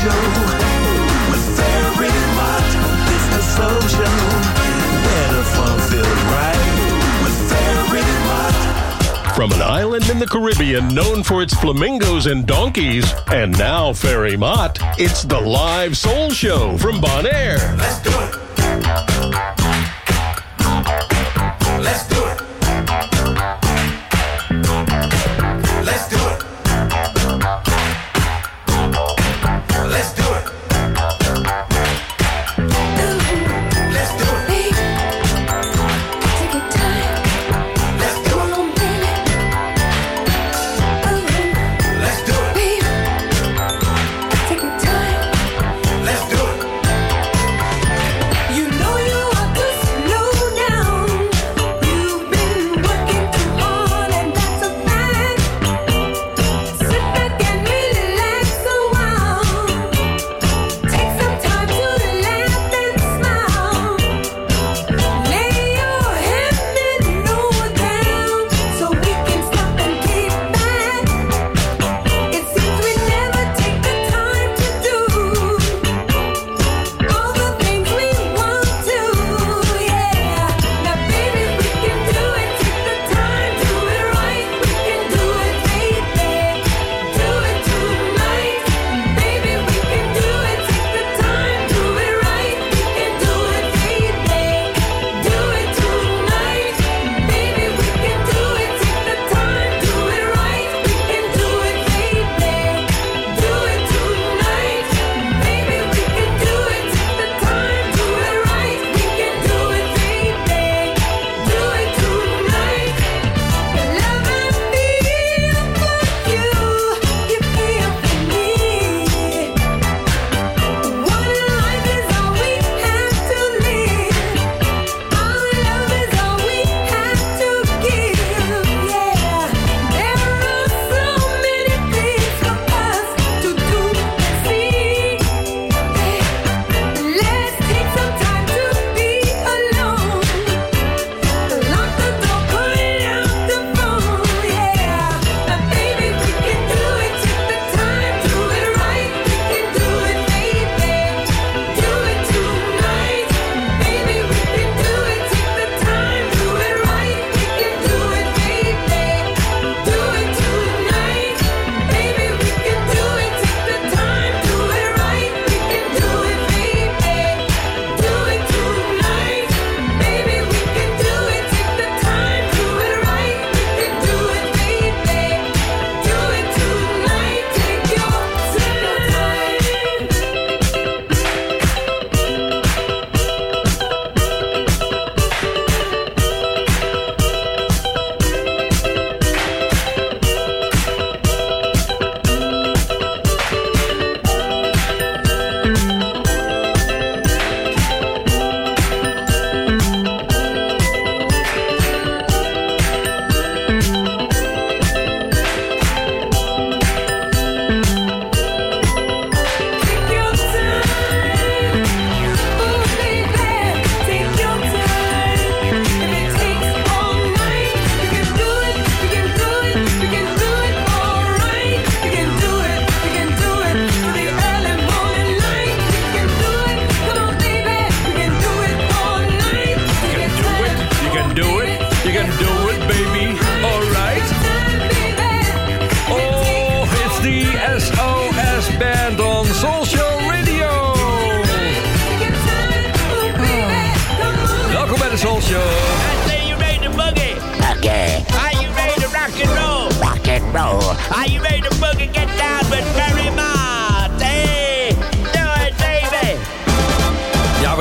Show with Ferry Mott. It's the where the fun feels right with Ferry Mott. From an island in the Caribbean known for its flamingos and donkeys, and now Ferry Mott, it's the live soul show from Bonaire. Let's do it. Let's do it.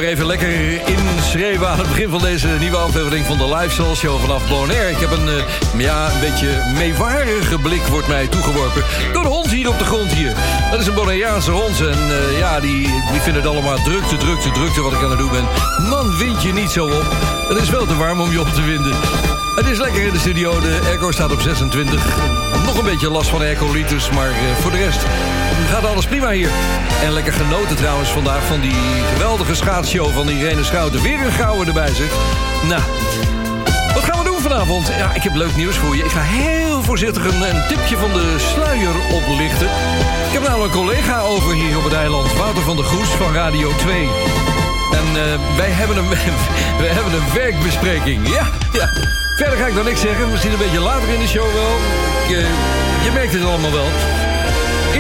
Even lekker inschreven aan het begin van deze nieuwe aflevering van de Live Soul Show vanaf Bonaire. Ik heb een, eh, ja, een beetje meewarige blik wordt mij toegeworpen door de hond hier op de grond hier. Dat is een Bonaireaanse hond en eh, ja, die, die vinden het allemaal drukte, drukte, drukte wat ik aan het doen ben. Man, wind je niet zo op. Het is wel te warm om je op te winden. Het is lekker in de studio. De echo staat op 26. Nog een beetje last van airco-liters, maar eh, voor de rest gaat alles prima hier. En lekker genoten trouwens vandaag van die geweldige schaatsshow van Irene Schouten. Weer een gouden erbij zit. Nou, wat gaan we doen vanavond? Ja, ik heb leuk nieuws voor je. Ik ga heel voorzichtig een, tipje van de sluier oplichten. Ik heb namelijk nou een collega over hier op het eiland. Wouter van der Groes van Radio 2. En eh, wij hebben een, we hebben een werkbespreking. Ja, ja. Verder ga ik dan niks zeggen. Misschien een beetje later in de show wel. Ik, je merkt het allemaal wel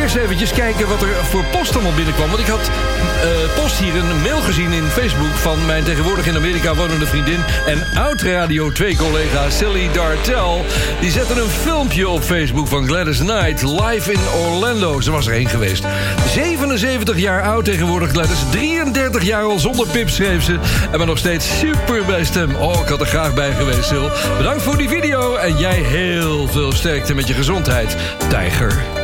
eerst eventjes kijken wat er voor post allemaal binnenkwam. Want ik had eh, post hier een mail gezien in Facebook... van mijn tegenwoordig in Amerika wonende vriendin... en oud-Radio 2-collega Sally Dartel. Die zette een filmpje op Facebook van Gladys Knight... live in Orlando. Ze was er één geweest. 77 jaar oud tegenwoordig Gladys. 33 jaar al zonder pip schreef ze. En maar nog steeds super bij stem. Oh, ik had er graag bij geweest, Sil. Bedankt voor die video en jij heel veel sterkte met je gezondheid, tijger.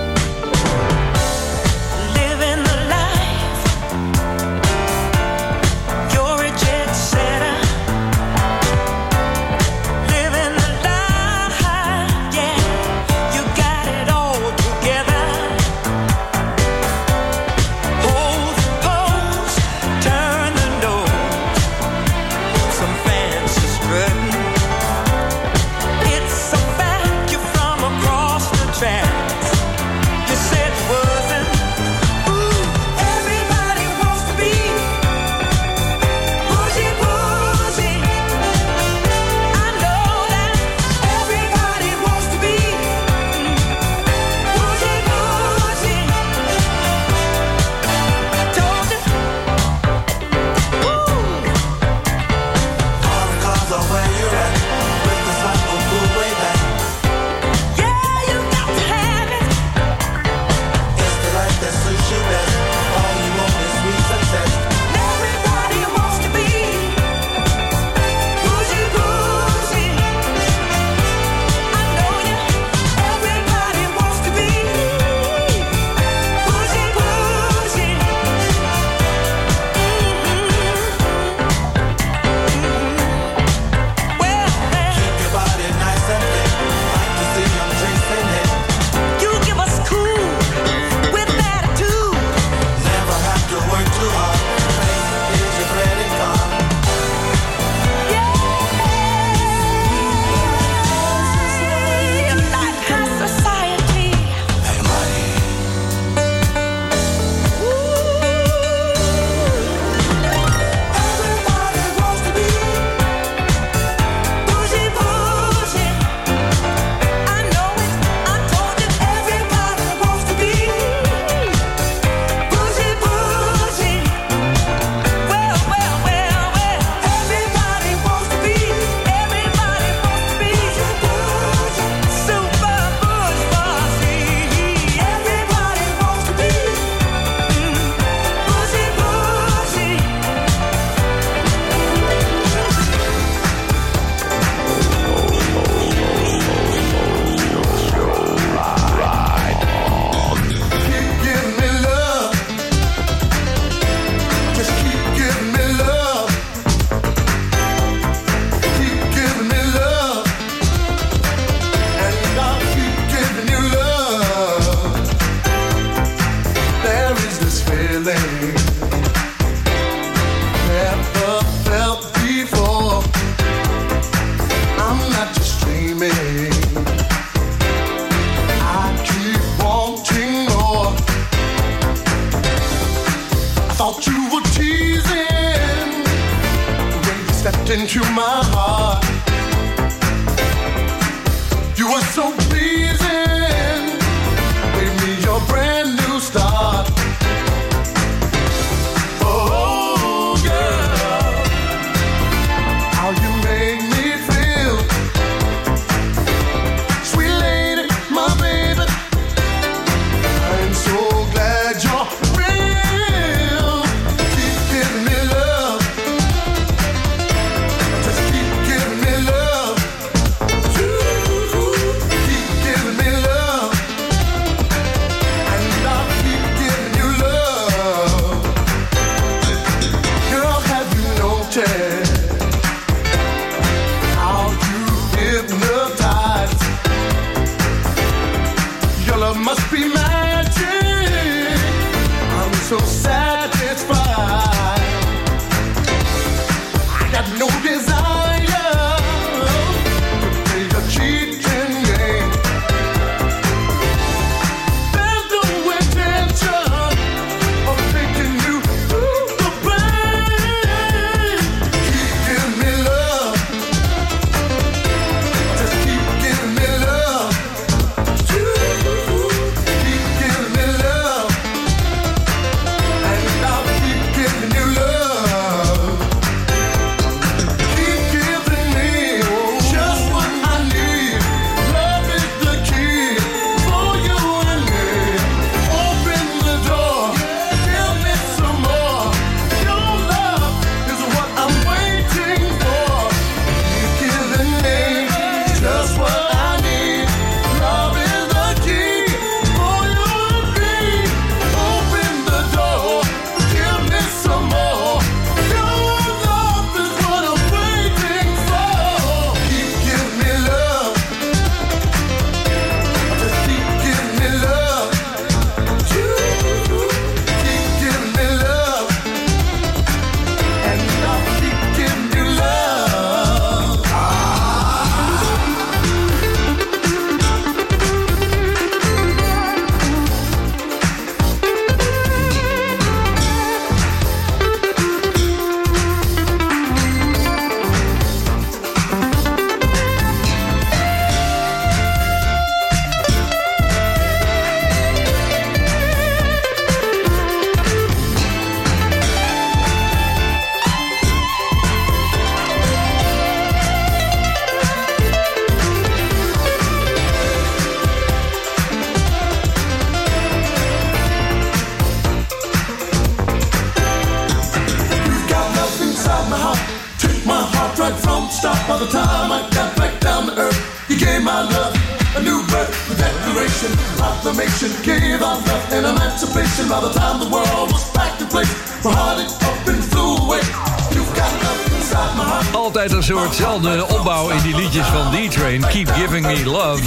Keep Giving Me Love.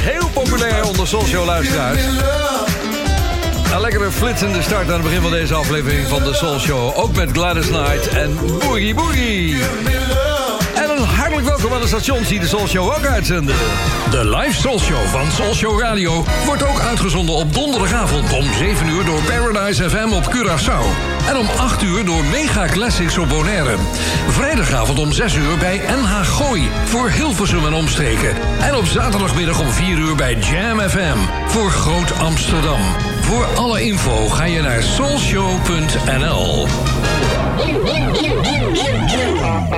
Heel populair onder social luisteraars. Een lekkere flitsende start aan het begin van deze aflevering van de Soul Show. Ook met Gladys Knight en Boogie Boogie. En een hartelijk welkom aan de stations die de Soul Show ook uitzenden. De live Soul Show van Soul Show Radio wordt ook uitgezonden op donderdagavond om 7 uur door Paradise FM op Curaçao. En om 8 uur door Mega Classics op Bonaire. Vrijdagavond om 6 uur bij NH Gooi voor Hilversum en omstreken. En op zaterdagmiddag om 4 uur bij Jam FM voor Groot Amsterdam. Voor alle info ga je naar soulshow.nl.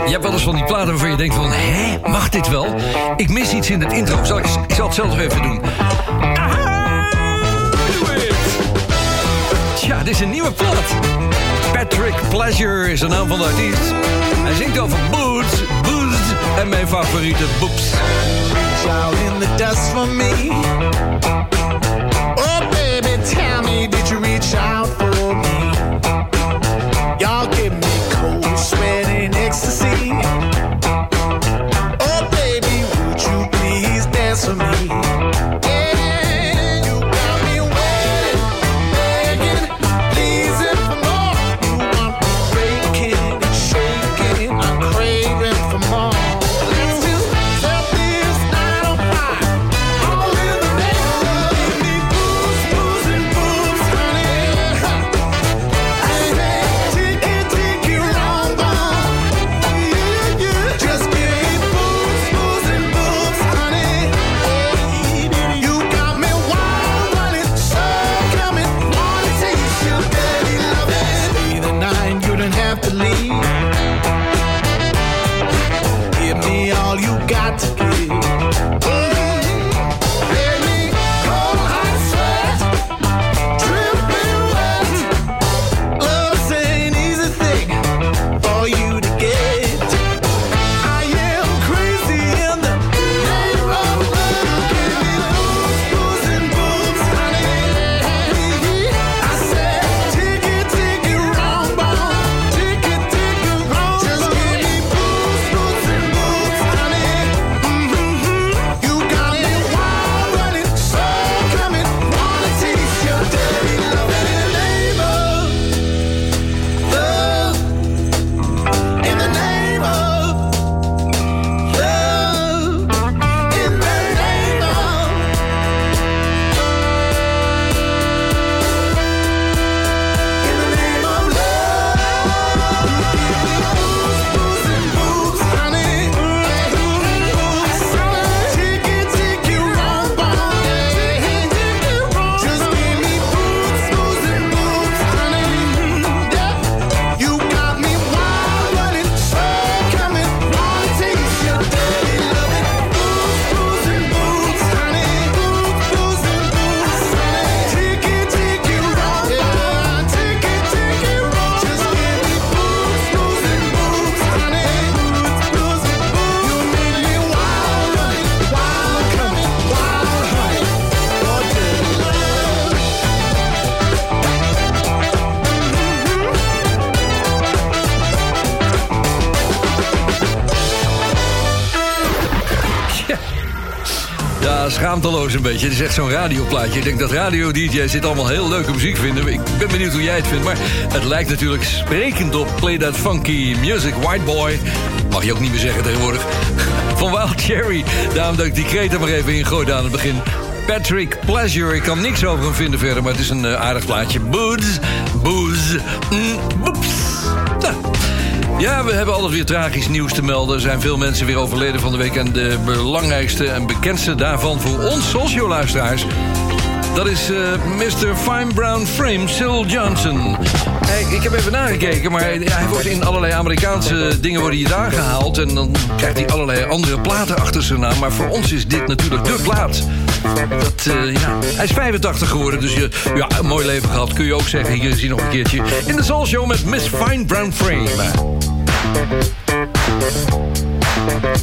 Je hebt wel eens van die platen waarvan je denkt van... hé, mag dit wel? Ik mis iets in het intro. Zal ik, ik zal het zelf even doen. Tja, dit is een nieuwe plaat. Patrick Pleasure is de naam van de artiest. Hij zingt over boots, boots en mijn favoriete boeps. out in the dust for me. Oh, baby, tell me, did you reach out for me? Y'all een beetje. Het is echt zo'n radioplaatje. Ik denk dat radio-dj's dit allemaal heel leuke muziek vinden. Ik ben benieuwd hoe jij het vindt. Maar het lijkt natuurlijk sprekend op Play That Funky Music White Boy. Mag je ook niet meer zeggen tegenwoordig. Van Wild Cherry. Daarom dat ik die kreet er maar even ingooide aan het begin. Patrick Pleasure. Ik kan niks over hem vinden verder, maar het is een eh, aardig plaatje. Booze, booze, mm, boeps. Ja, we hebben altijd weer tragisch nieuws te melden. Er zijn veel mensen weer overleden van de week. En de belangrijkste en bekendste daarvan voor ons socioluisteraars... dat is eh, Mr. Fine Brown Frame, Syl Johnson. Hey, ik heb even nagekeken, maar hij wordt in allerlei Amerikaanse dingen worden hier aangehaald... en dan krijgt hij allerlei andere platen achter zijn naam. Maar voor ons is dit natuurlijk de plaat. Dat, eh, ja. Hij is 85 geworden, dus je, ja, een mooi leven gehad, kun je ook zeggen. Hier is hij nog een keertje in de Soul Show met Miss Fine Brown Frame. Thank you.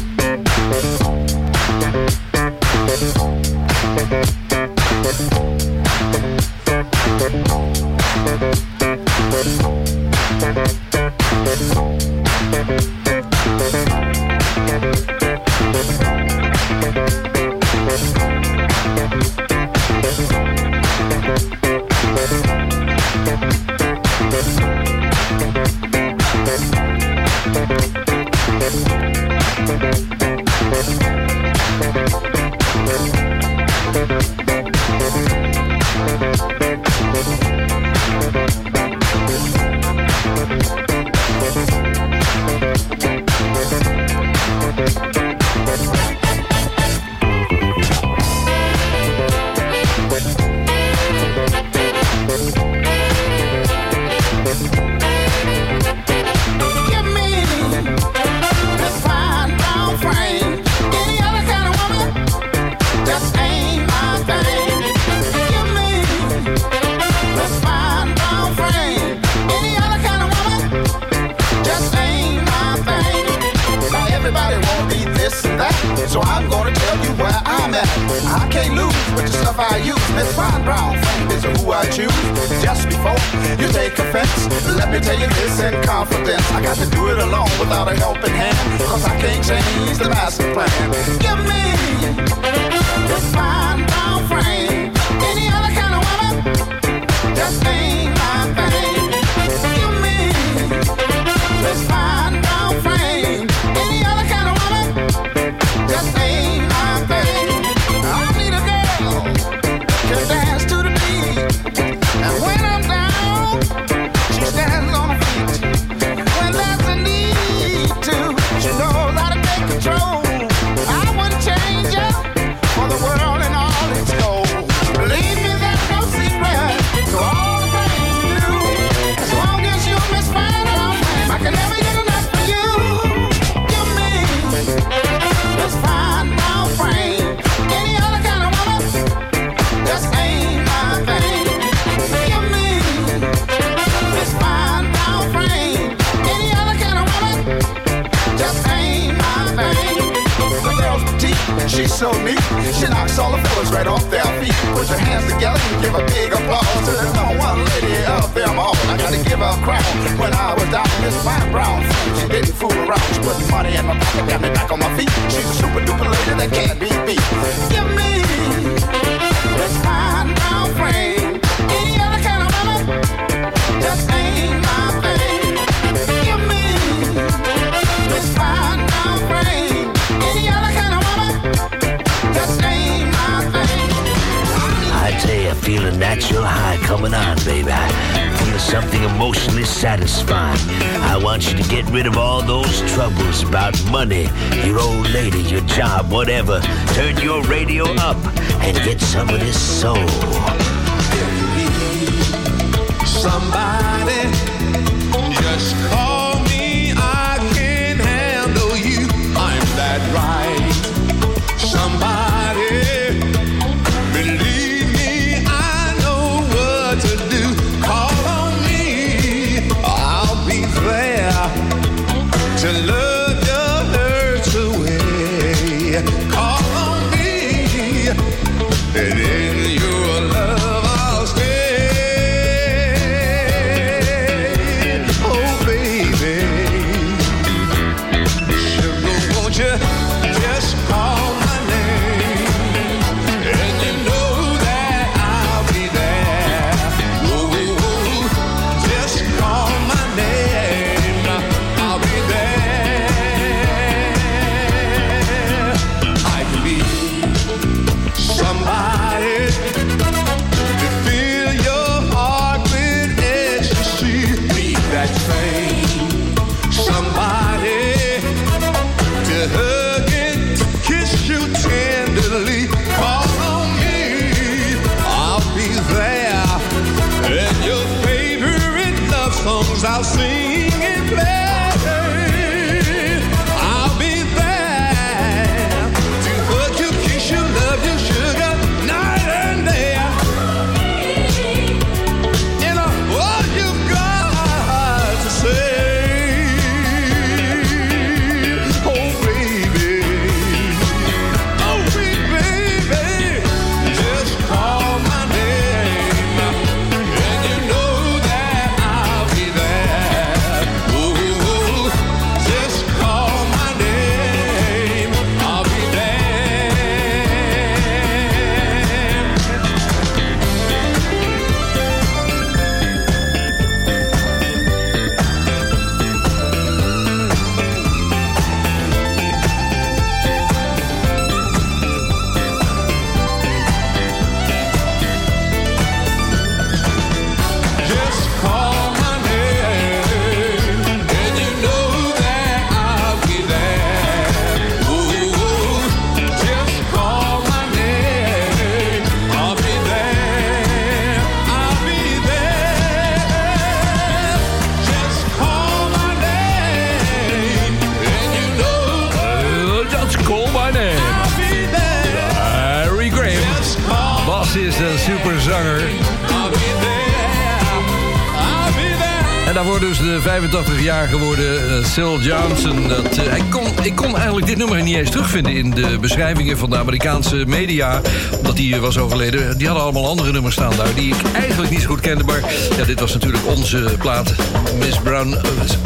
85 jaar geworden uh, Sil Johnson. Dat, uh, hij kon, ik kon eigenlijk dit nummer niet eens terugvinden in de beschrijvingen van de Amerikaanse media. Omdat hij was overleden. Die hadden allemaal andere nummers staan daar die ik eigenlijk niet zo goed kende. Maar ja, dit was natuurlijk onze plaat. Miss Brown,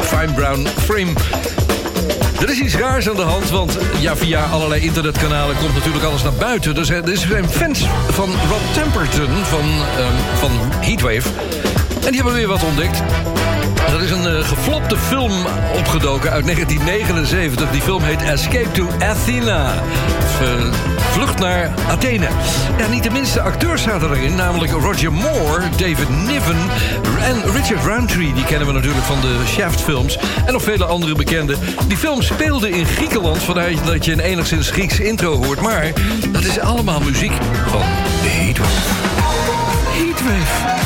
Fine Brown Frame. Er is iets raars aan de hand, want ja, via allerlei internetkanalen komt natuurlijk alles naar buiten. Zijn, er zijn fans van Rob Temperton van, um, van Heatwave. En die hebben weer wat ontdekt. Er is een uh, geflopte film opgedoken uit 1979. Die film heet Escape to Athena. Uh, vlucht naar Athene. Ja, niet de minste acteurs zaten erin. Namelijk Roger Moore, David Niven en Richard Roundtree. Die kennen we natuurlijk van de Shaft-films. En nog vele andere bekenden. Die film speelde in Griekenland. Vandaar dat je een enigszins Grieks intro hoort. Maar dat is allemaal muziek van Heatwave. Heatwave.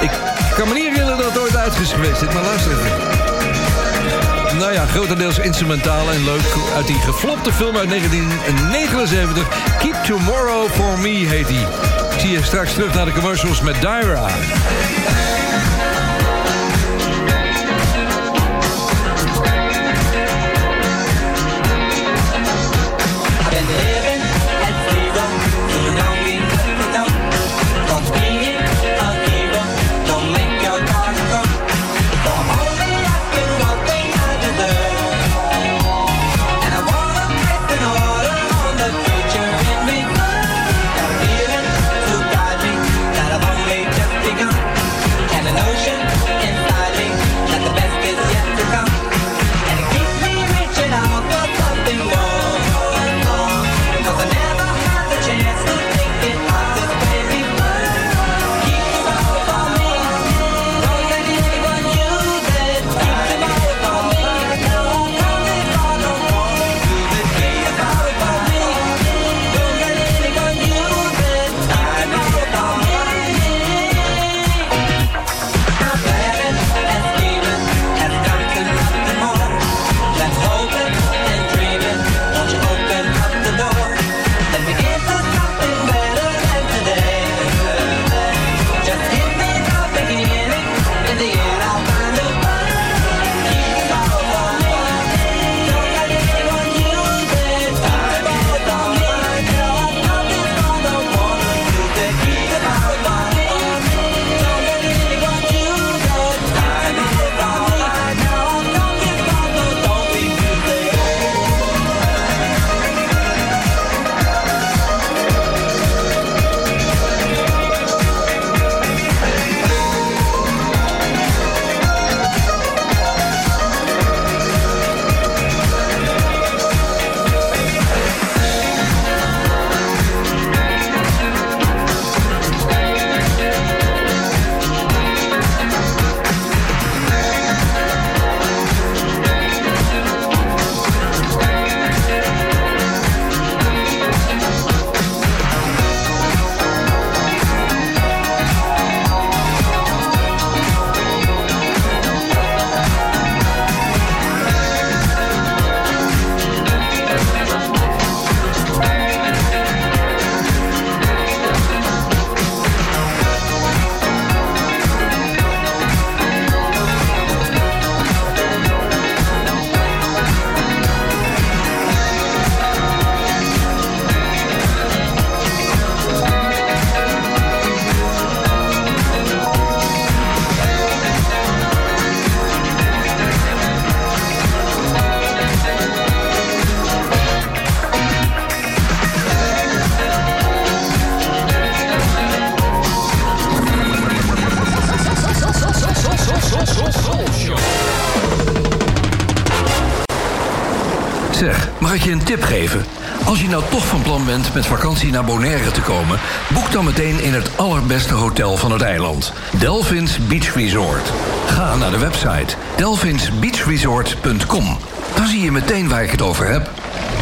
Ik kan me niet herinneren dat uit is geweest. Dit, maar luister even. Nou ja, grotendeels instrumentaal en leuk. Uit die geflopte film uit 1979. Keep Tomorrow For Me heet die. Ik zie je straks terug naar de commercials met Dyra. Met vakantie naar Bonaire te komen... boek dan meteen in het allerbeste hotel van het eiland. Delphins Beach Resort. Ga naar de website delphinsbeachresort.com. Dan zie je meteen waar ik het over heb.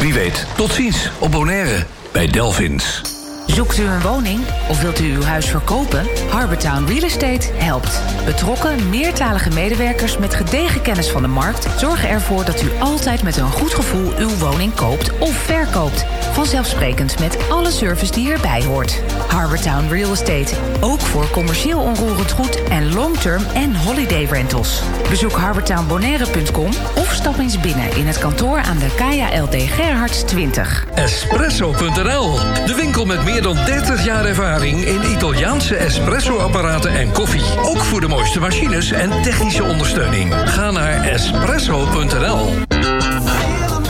Wie weet, tot ziens op Bonaire bij Delphins. Zoekt u een woning of wilt u uw huis verkopen? Harbortown Real Estate helpt. Betrokken, meertalige medewerkers met gedegen kennis van de markt... zorgen ervoor dat u altijd met een goed gevoel uw woning koopt of verkoopt. Vanzelfsprekend met alle service die erbij hoort. Harbortown Real Estate. Ook voor commercieel onroerend goed en long-term en holiday rentals. Bezoek harbortownbonaire.com of stap eens binnen in het kantoor aan de KLD Gerhards 20. Espresso.nl, de winkel met meer dan 30 jaar ervaring in Italiaanse espresso-apparaten en koffie. Ook voor de mooiste machines en technische ondersteuning. Ga naar espresso.nl.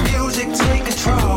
Music take control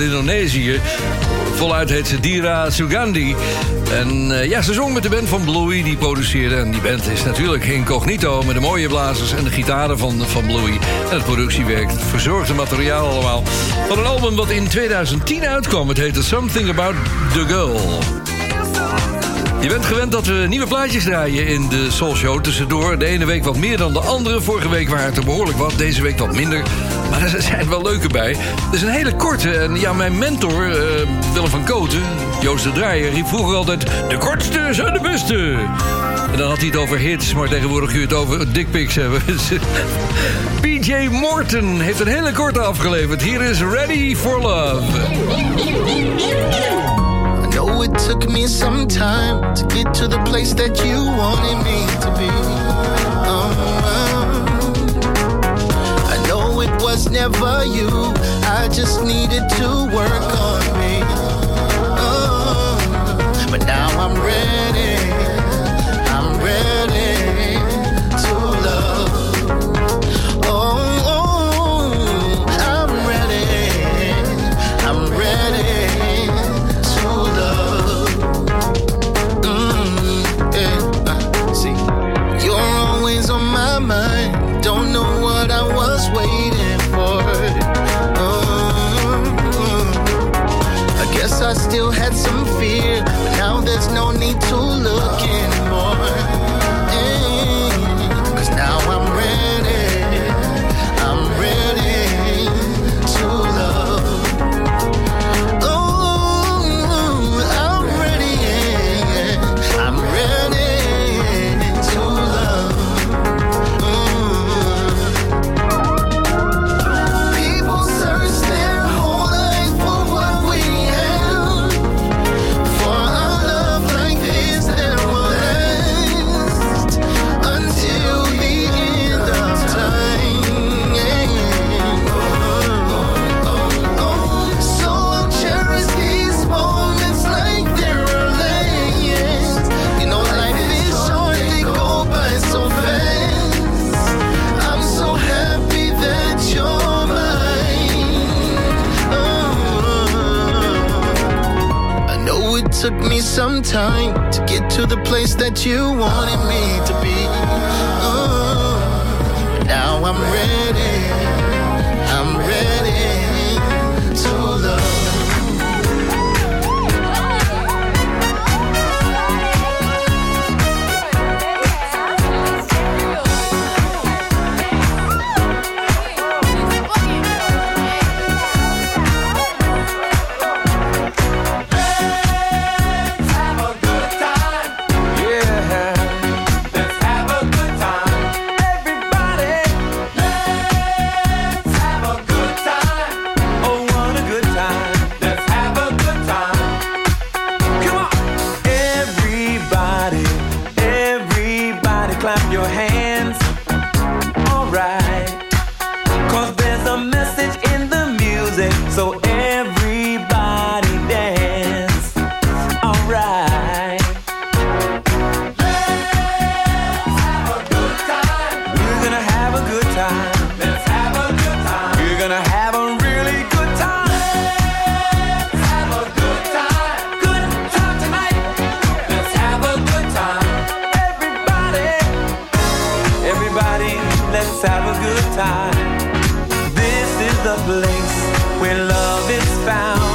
Indonesië. Voluit heet ze Dira Sugandi. En eh, ja, ze zong met de band van Bluey, die produceerde. En die band is natuurlijk incognito... met de mooie blazers en de gitaren van, van Bluey. En het productiewerk, het verzorgde materiaal allemaal. Van een album dat in 2010 uitkwam. Het heette Something About the Girl. Je bent gewend dat we nieuwe plaatjes draaien in de Soul Show. Tussendoor de ene week wat meer dan de andere. Vorige week waren het er behoorlijk wat, deze week wat minder. Maar er zijn wel leuke bij. Het is een hele korte. En ja, mijn mentor, eh, Willem van Koten, Joost de Draaier... riep vroeger altijd, de kortste zijn de beste. En dan had hij het over hits, maar tegenwoordig kun je het over dickpics hebben. PJ Morton heeft een hele korte afgeleverd. Hier is Ready for Love. I know it took me some time to get to the place that you wanted me to be. Uh, was never you. I just needed to work on me. Uh, but now I'm ready. Some time to get to the place that you wanted me to be. Oh. But now I'm ready. Everybody, let's have a good time. This is the place where love is found.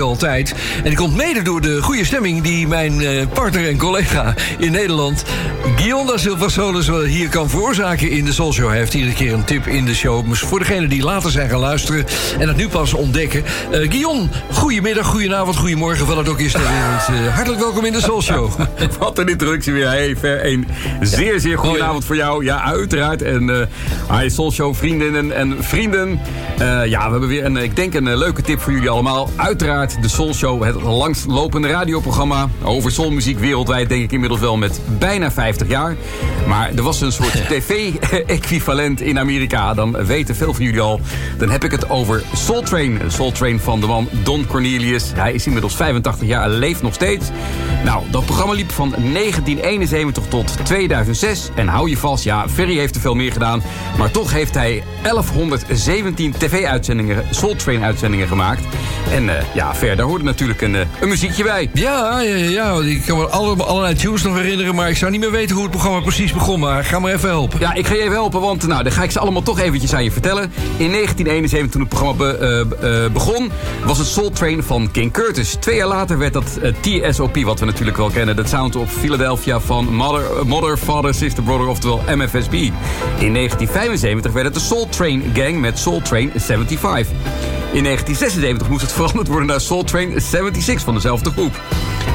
Altijd. En die komt mede door de goede stemming die mijn eh, partner en collega in Nederland... Guillaume da Silva Solis wel hier kan veroorzaken in de Soul Show. Hij heeft iedere keer een tip in de show. Maar voor degenen die later zijn gaan luisteren en het nu pas ontdekken... Eh Guillaume, goedemiddag, goedenavond, goedemorgen, wat het ook is ter wereld. Eh, hartelijk welkom in de Soul Show. Wat een introductie weer. Hey, Ver, een zeer, zeer goede avond voor jou. Ja, uiteraard. En uh, hi, Soul Show vriendinnen en vrienden. Uh, ja, we hebben weer een, ik denk een uh, leuke tip voor jullie allemaal. Uiteraard de Soul Show, het langstlopende radioprogramma over soulmuziek wereldwijd, denk ik inmiddels wel met bijna 50 jaar. Maar er was een soort tv-equivalent in Amerika. Dan weten veel van jullie al. Dan heb ik het over Soul Train. Soul Train van de man Don Cornelius. Hij is inmiddels 85 jaar en leeft nog steeds. Nou, dat programma liep van 1971 tot 2006. En hou je vast, ja, Ferry heeft er veel meer gedaan. Maar toch heeft hij 1117 tv-uitzendingen, Soul Train-uitzendingen gemaakt. En uh, ja, Ver, daar hoorde natuurlijk een, uh, een muziekje bij. Ja, ja, ja, ik kan me alle, allerlei tunes nog herinneren... maar ik zou niet meer weten hoe het programma precies begon. Maar ga me even helpen. Ja, ik ga je even helpen, want nou, dan ga ik ze allemaal toch eventjes aan je vertellen. In 1971, toen het programma be, uh, begon, was het Soul Train van King Curtis. Twee jaar later werd dat TSOP, wat we natuurlijk wel kennen... de Sound of Philadelphia van Mother, Mother, Father, Sister, Brother, oftewel MFSB. In 1975 werd het de Soul Train Gang met Soul Train 75. In 1976 moest het veranderd worden naar Soul Train 76 van dezelfde groep.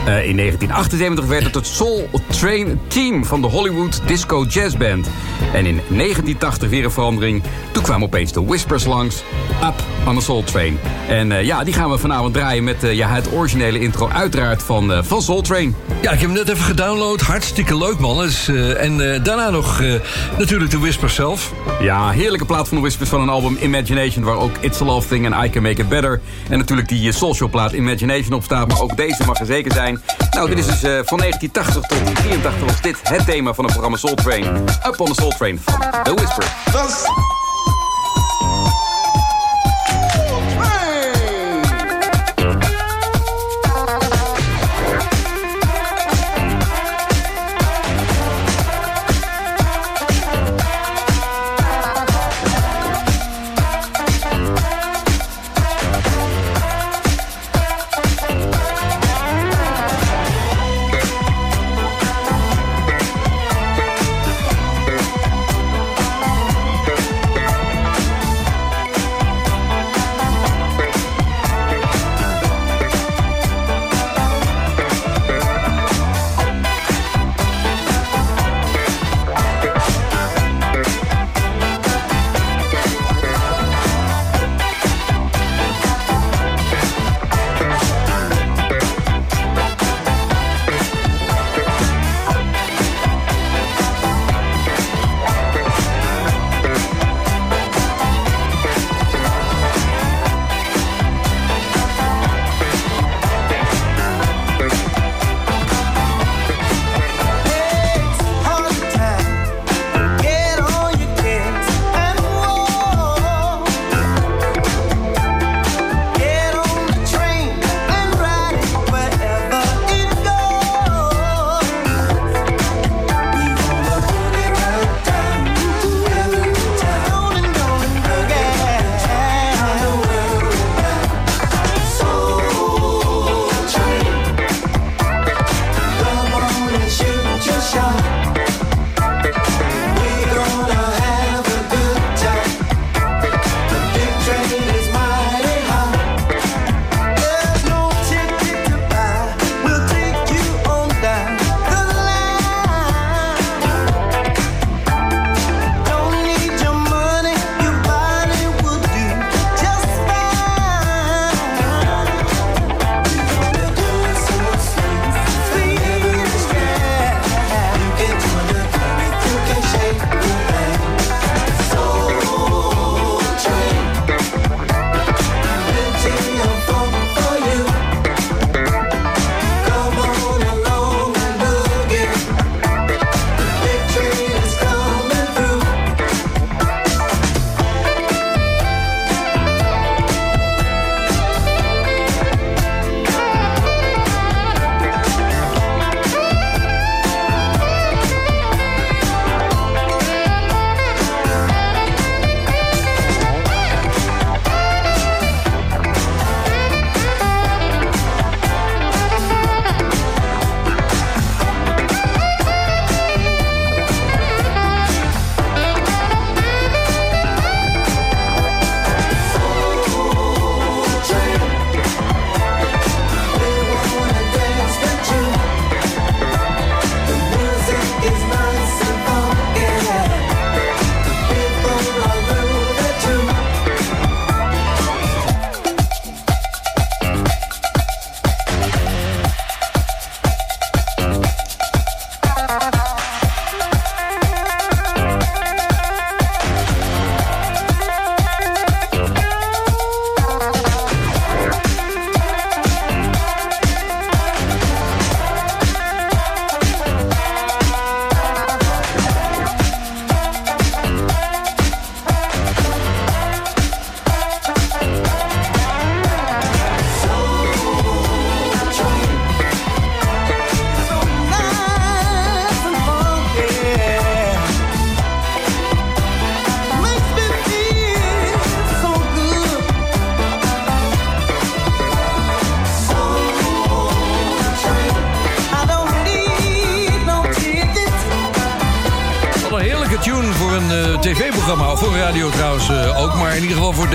Uh, in 1978 werd het het Soul Train Team van de Hollywood Disco Jazz Band. En in 1980 weer een verandering. Toen kwamen opeens de Whispers langs. Up on the Soul Train. En uh, ja, die gaan we vanavond draaien met uh, ja, het originele intro uiteraard van, van Soul Train. Ja, ik heb hem net even gedownload. Hartstikke leuk, man. Dus, en daarna nog natuurlijk de Whispers zelf. Ja, heerlijke plaat van de Whispers van een album Imagination... waar ook It's a Love Thing en I Can Make It Better... en natuurlijk die Soul plaat Imagination op staat. Maar ook deze mag er zeker zijn. Nou, dit is dus uh, van 1980 tot 1983 was dit het thema van het programma Soul Train. Up on the Soul Train van The Whisper.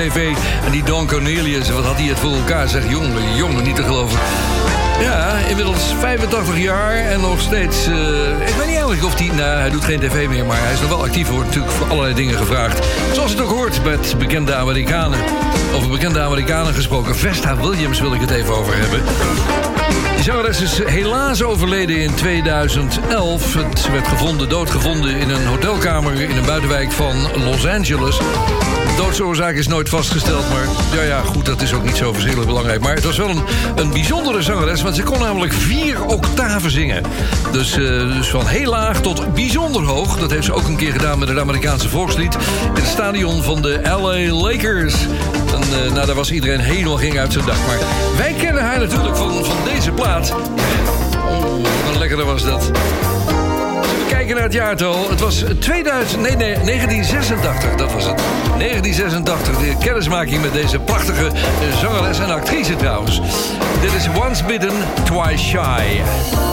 Tv. En die Don Cornelius, wat had hij het voor elkaar? Zeg, jongen, jongen, niet te geloven. Ja, inmiddels 85 jaar en nog steeds... eh, ik weet niet eigenlijk of hij... Nou, hij doet geen tv meer, maar hij is nog wel actief. Wordt natuurlijk voor allerlei dingen gevraagd. Zoals het ook hoort met bekende Amerikanen. Over bekende Amerikanen gesproken. Vesta Williams wil ik het even over hebben. Die zangeres is helaas overleden in 2011. Het werd gevonden, doodgevonden in een hotelkamer in een buitenwijk van Los Angeles. De doodsoorzaak is nooit vastgesteld, maar ja, ja, goed, dat is ook niet zo verschrikkelijk belangrijk. Maar het was wel een, een bijzondere zangeres, want ze kon namelijk vier octaven zingen. Dus, eh, dus van heel laag tot bijzonder hoog. Dat heeft ze ook een keer gedaan met het Amerikaanse volkslied... in het stadion van de LA Lakers. En, eh, nou, daar was iedereen helemaal ging uit zijn dak. Maar wij kennen haar natuurlijk van, van deze plaat. Oh, wat een lekkere was dat. We kijken naar het jaartal. Het was 2000, nee, nee, 1986, dat was het. 1986, de kennismaking met deze prachtige eh, zangeres en actrice trouwens. Dit is Once Bitten, Twice Shy.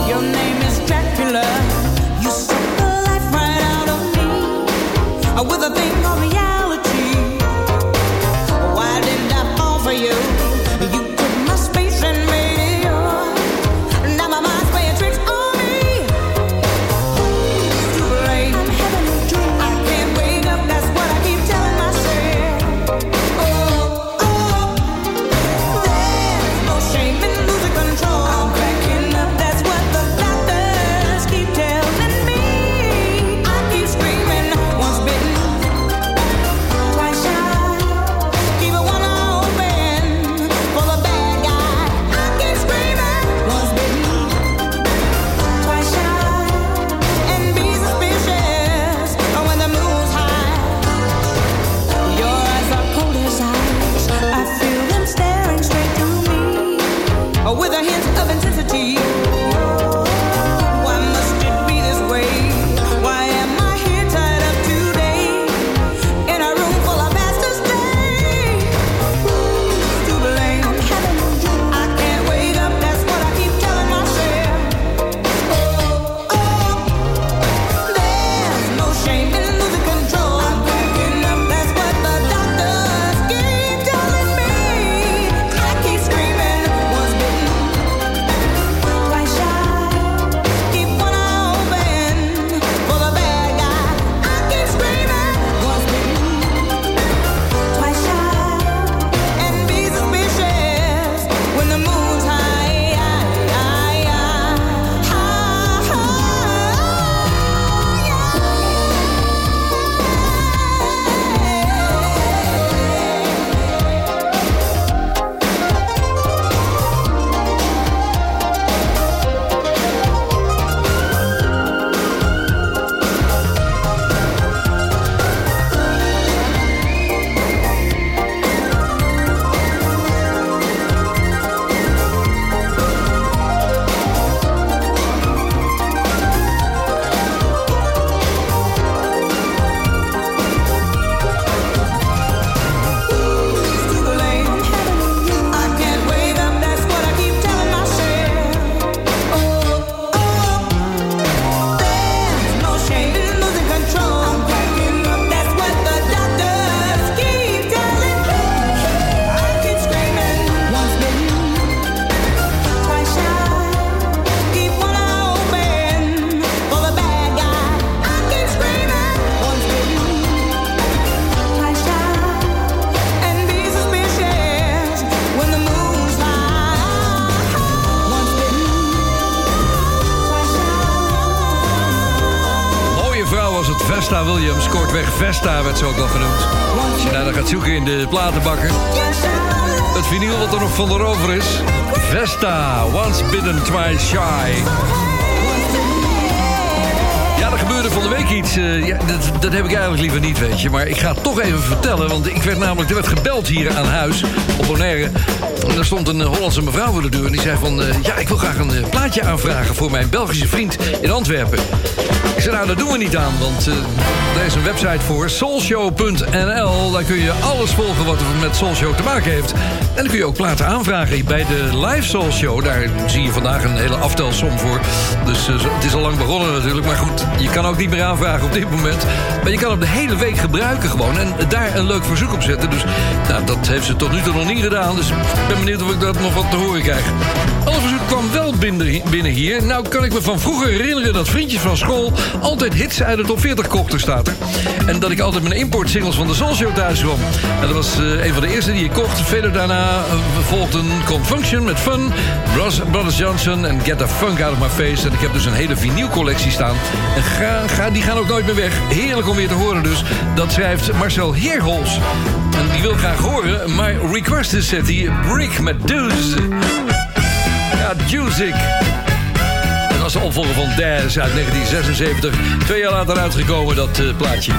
Your name is Dracula. You suck the life right out of me. With a thing Belgische vriend in Antwerpen. Ik zei, nou, dat doen we niet aan, want eh er is een website voor, soulshow.nl. Daar kun je alles volgen wat er met Soulshow te maken heeft. En dan kun je ook platen aanvragen bij de live Soul Show. Daar zie je vandaag een hele aftelsom voor. Dus eh, het is al lang begonnen natuurlijk. Maar goed, je kan ook niet meer aanvragen op dit moment. Maar je kan hem de hele week gebruiken gewoon. En daar een leuk verzoek op zetten. Dus nou, dat heeft ze tot nu toe nog niet gedaan. Dus ik ben benieuwd of ik dat nog wat te horen krijg. Alle verzoek kwam wel binnen, hier. Nou kan ik me van vroeger herinneren dat vriendjes van school... altijd hits uit de top 40 kochten, staat er. En dat ik altijd mijn importsingles van de Soul thuis kwam. En dat was eh, een van de eerste die ik kocht. Verder daarna eh, volgden Confunction met Fun... Bros, Brothers Johnson en Get the Funk Out of My Face. En ik heb dus een hele vinylcollectie staan. En ga, ga, die gaan ook nooit meer weg. Heerlijk om weer te horen dus. Dat schrijft Marcel Heerhols. En die wil graag horen. Maar request is zet hij Brick met. Ja, Juicy. Dat was de opvolger van Daz uit 1976. Twee jaar later uitgekomen, dat eh, plaatje.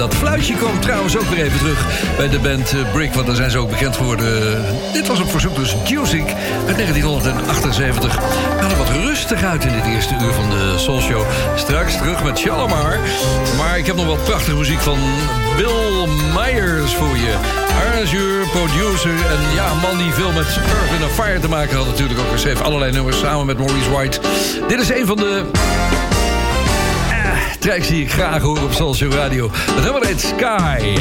Dat fluitje kwam trouwens ook weer even terug bij de band eh, Brick. Want daar zijn ze ook bekend geworden. Dit was op verzoek dus Juicy uit 1978. We er wat rustig uit in dit eerste uur van de Soul Show. Straks terug met Shalimar. Maar ik heb nog wat prachtige muziek van Bill Myers voor je. Arrangeur, producer en ja, man die veel met Earth in Fire te maken had natuurlijk ook. Hij schreef allerlei nummers samen met Maurice White. Dit is een van de tracks die ik graag hoor op Show Radio. Het nummer Sky.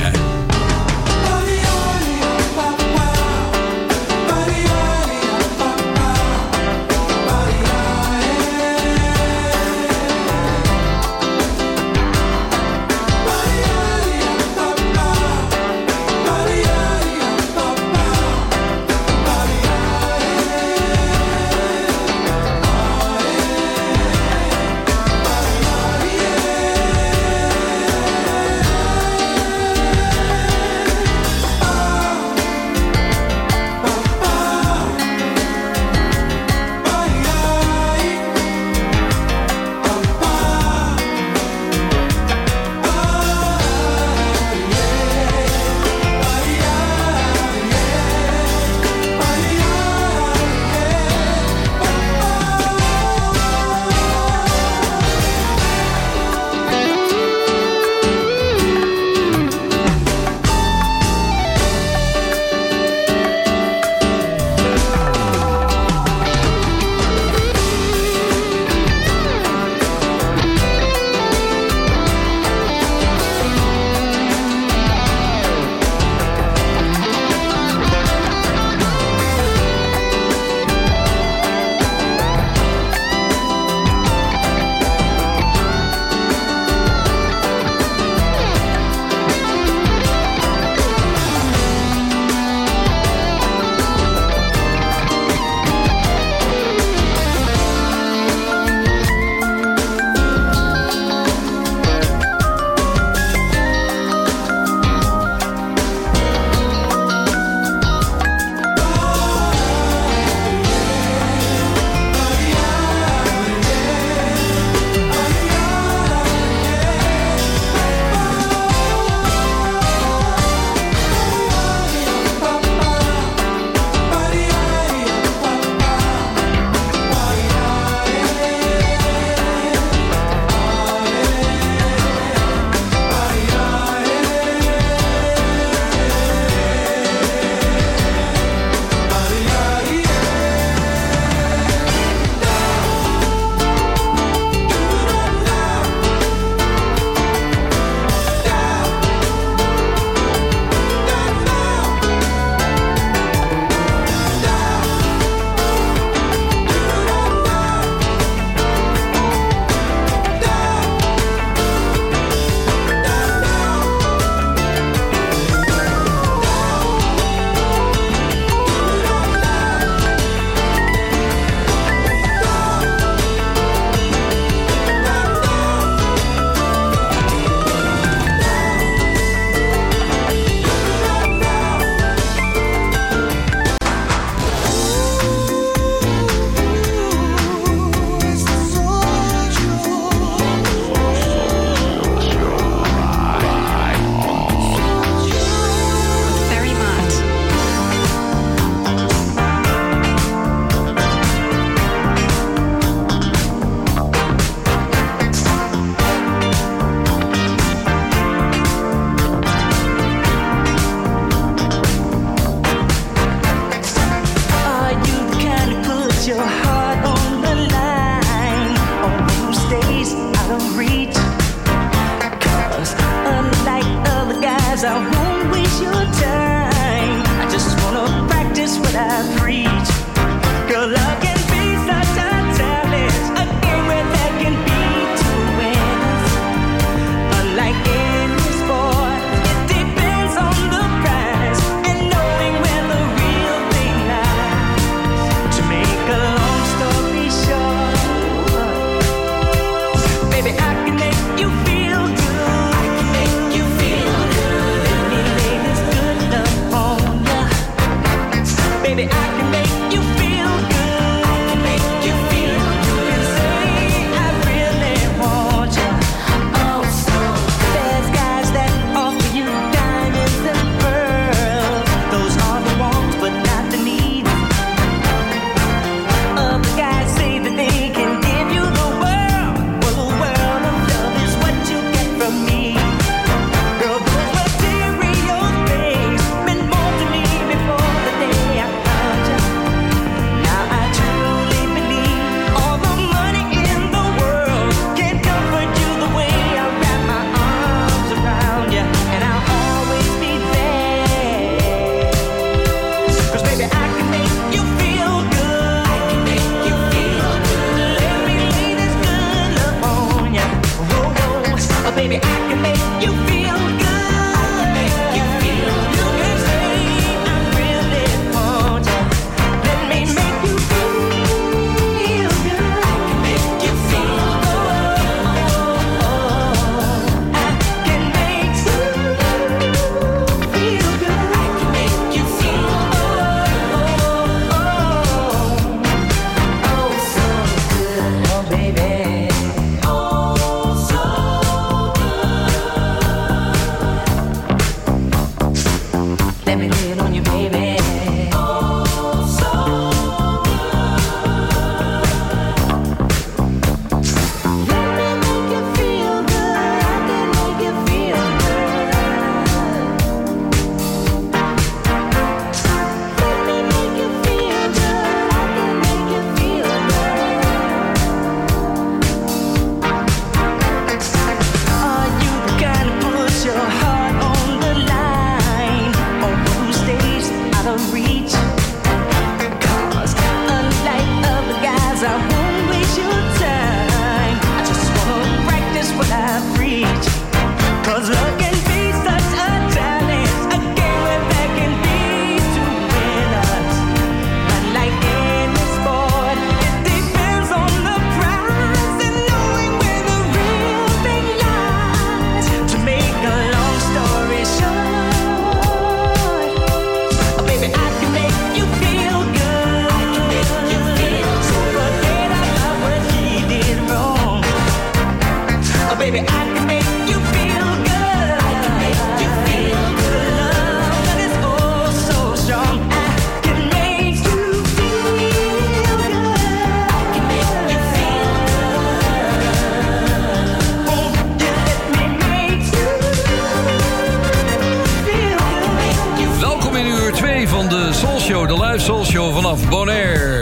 Vanaf Bonaire.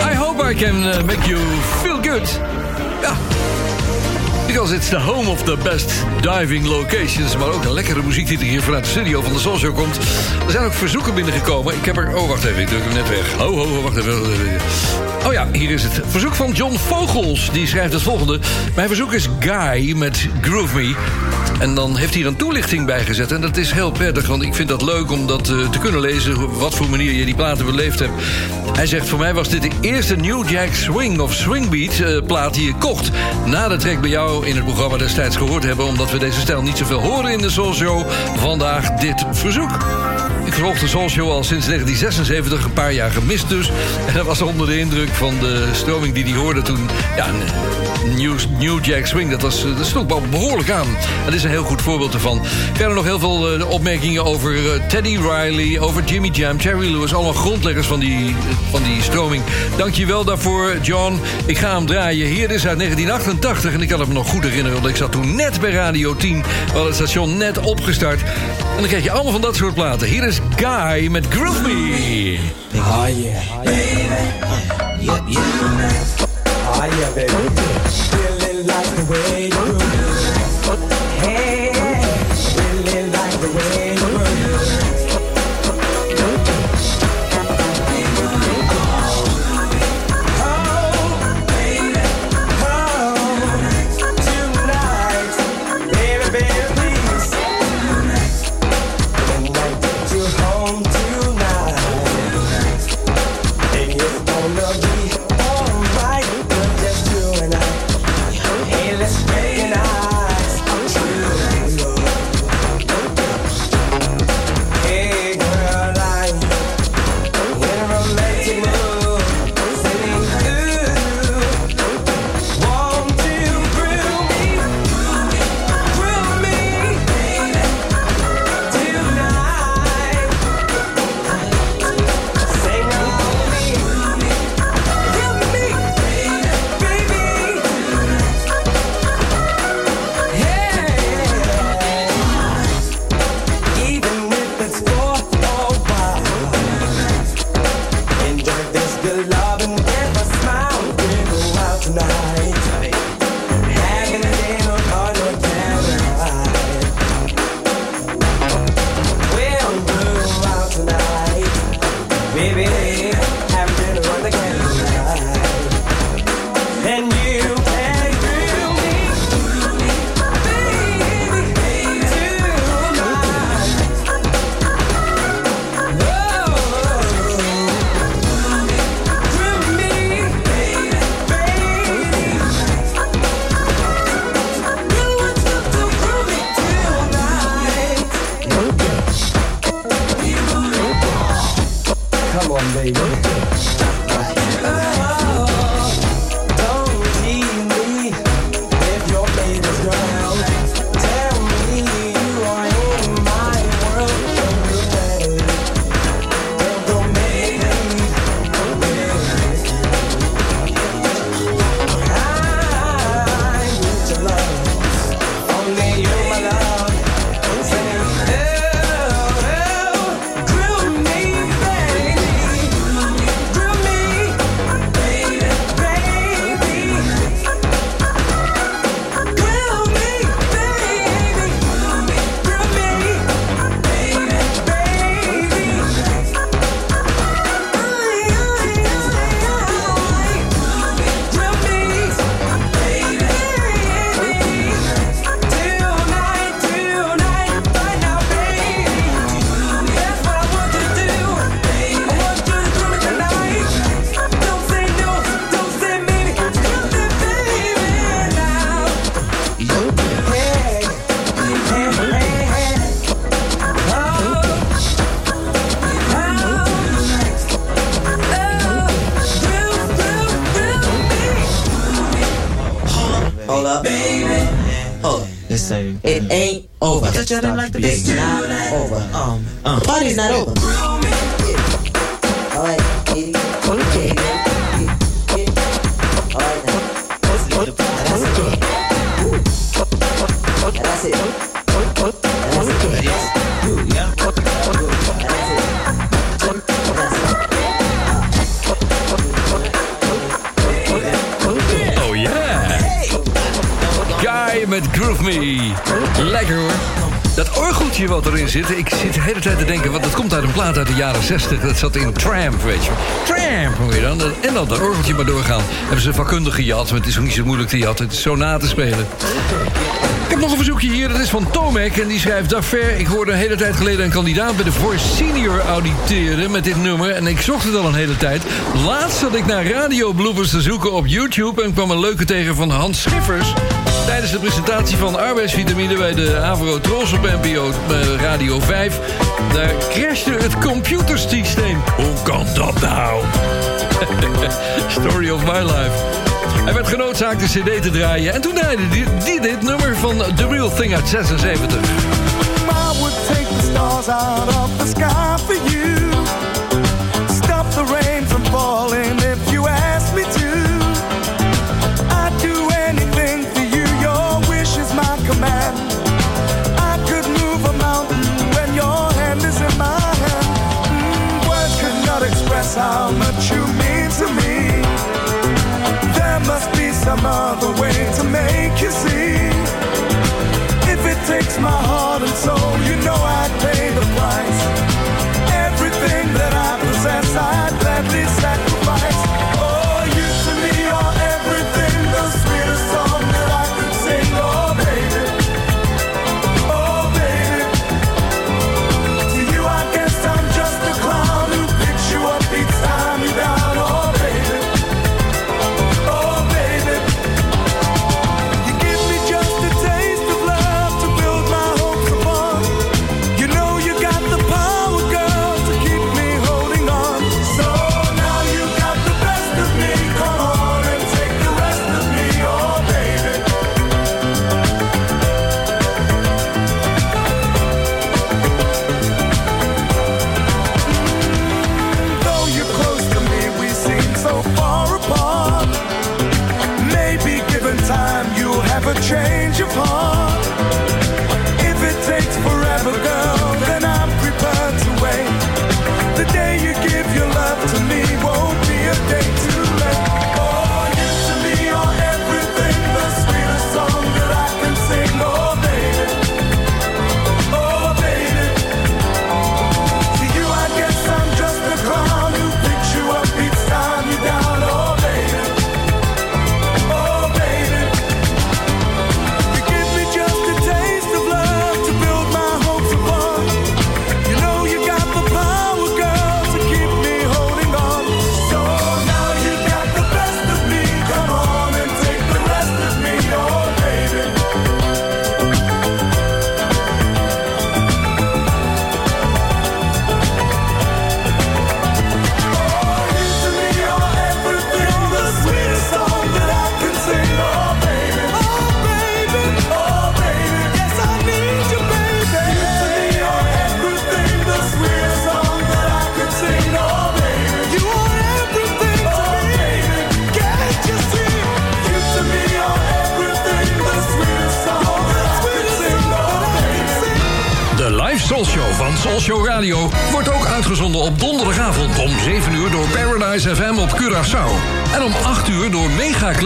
I hope I can uh, make you feel good. Ja. Because it's the home of the best diving locations. Maar ook een lekkere muziek die er hier vanuit de studio van de Soul Show komt. Er zijn ook verzoeken binnengekomen. Ik heb er... Oh, wacht even. Ik druk hem net weg. Ho, ho, ho, wacht even. Oh ja, hier is het. Verzoek van John Vogels. Die schrijft het volgende. Mijn verzoek is Guy met Groove Me. En dan heeft hij er een toelichting bij gezet. En dat is heel prettig, want ik vind dat leuk om dat eh, te kunnen lezen... wat voor manier je die platen beleefd hebt. Hij zegt, voor mij was dit de eerste New Jack Swing of Swingbeat eh, plaat die ik kocht. Na de track bij jou in het programma destijds gehoord hebben... omdat we deze stijl niet zoveel horen in de Soul Show. Vandaag dit verzoek. Ik volg de Soul Show al sinds 1976, een paar jaar gemist dus. En dat was onder de indruk van de stroming die hij hoorde toen... Ja, New, New Jack Swing, dat, was, dat sloeg wel behoorlijk aan. Dat is een heel goed voorbeeld ervan. Verder nog heel veel eh, opmerkingen over eh, Teddy Riley... over Jimmy Jam, Jerry Lewis... allemaal grondleggers van die, van die stroming. Dank je wel daarvoor, John. Ik ga hem draaien. Hier is uit 1988 en ik kan het me nog goed herinneren... want ik zat toen net bij Radio 10... wel het station net opgestart. En dan krijg je allemaal van dat soort platen. Hier is Guy met Groove Me. Oh yeah. Oh. Hey, like the way 60, dat zat in tram weet je Tramp, hoe je dan. En dan dat orgeltje maar doorgaan. Hebben ze vakkundige gejat, want het is ook niet zo moeilijk te jatten. Het is zo na te spelen. Ik heb nog een verzoekje hier, dat is van Tomek. En die schrijft, Dafer, ik hoorde een hele tijd geleden een kandidaat... bij de voor Senior auditeren met dit nummer. En ik zocht het al een hele tijd. Laatst zat ik naar radiobloopers te zoeken op YouTube... en kwam een leuke tegen van Hans Schiffers tijdens de presentatie van arbeidsvitamine bij de Avro Tros op NPO eh, Radio 5. Daar crashte het computersysteem. Hoe kan dat nou? Story of my life. Hij werd genoodzaakt de cd te draaien en toen draaide die, dit nummer van The Real Thing uit 76. some other way to make you see. If it takes my heart and soul, you know I'd pay the price.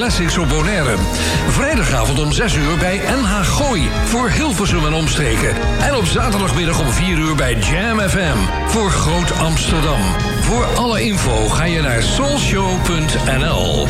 Op Bonaire. Vrijdagavond om 6 uur bij NH Gooi voor Hilversum en omstreken. En op zaterdagmiddag om 4 uur bij Jam FM voor Groot Amsterdam. Voor alle info ga je naar soulshow.nl.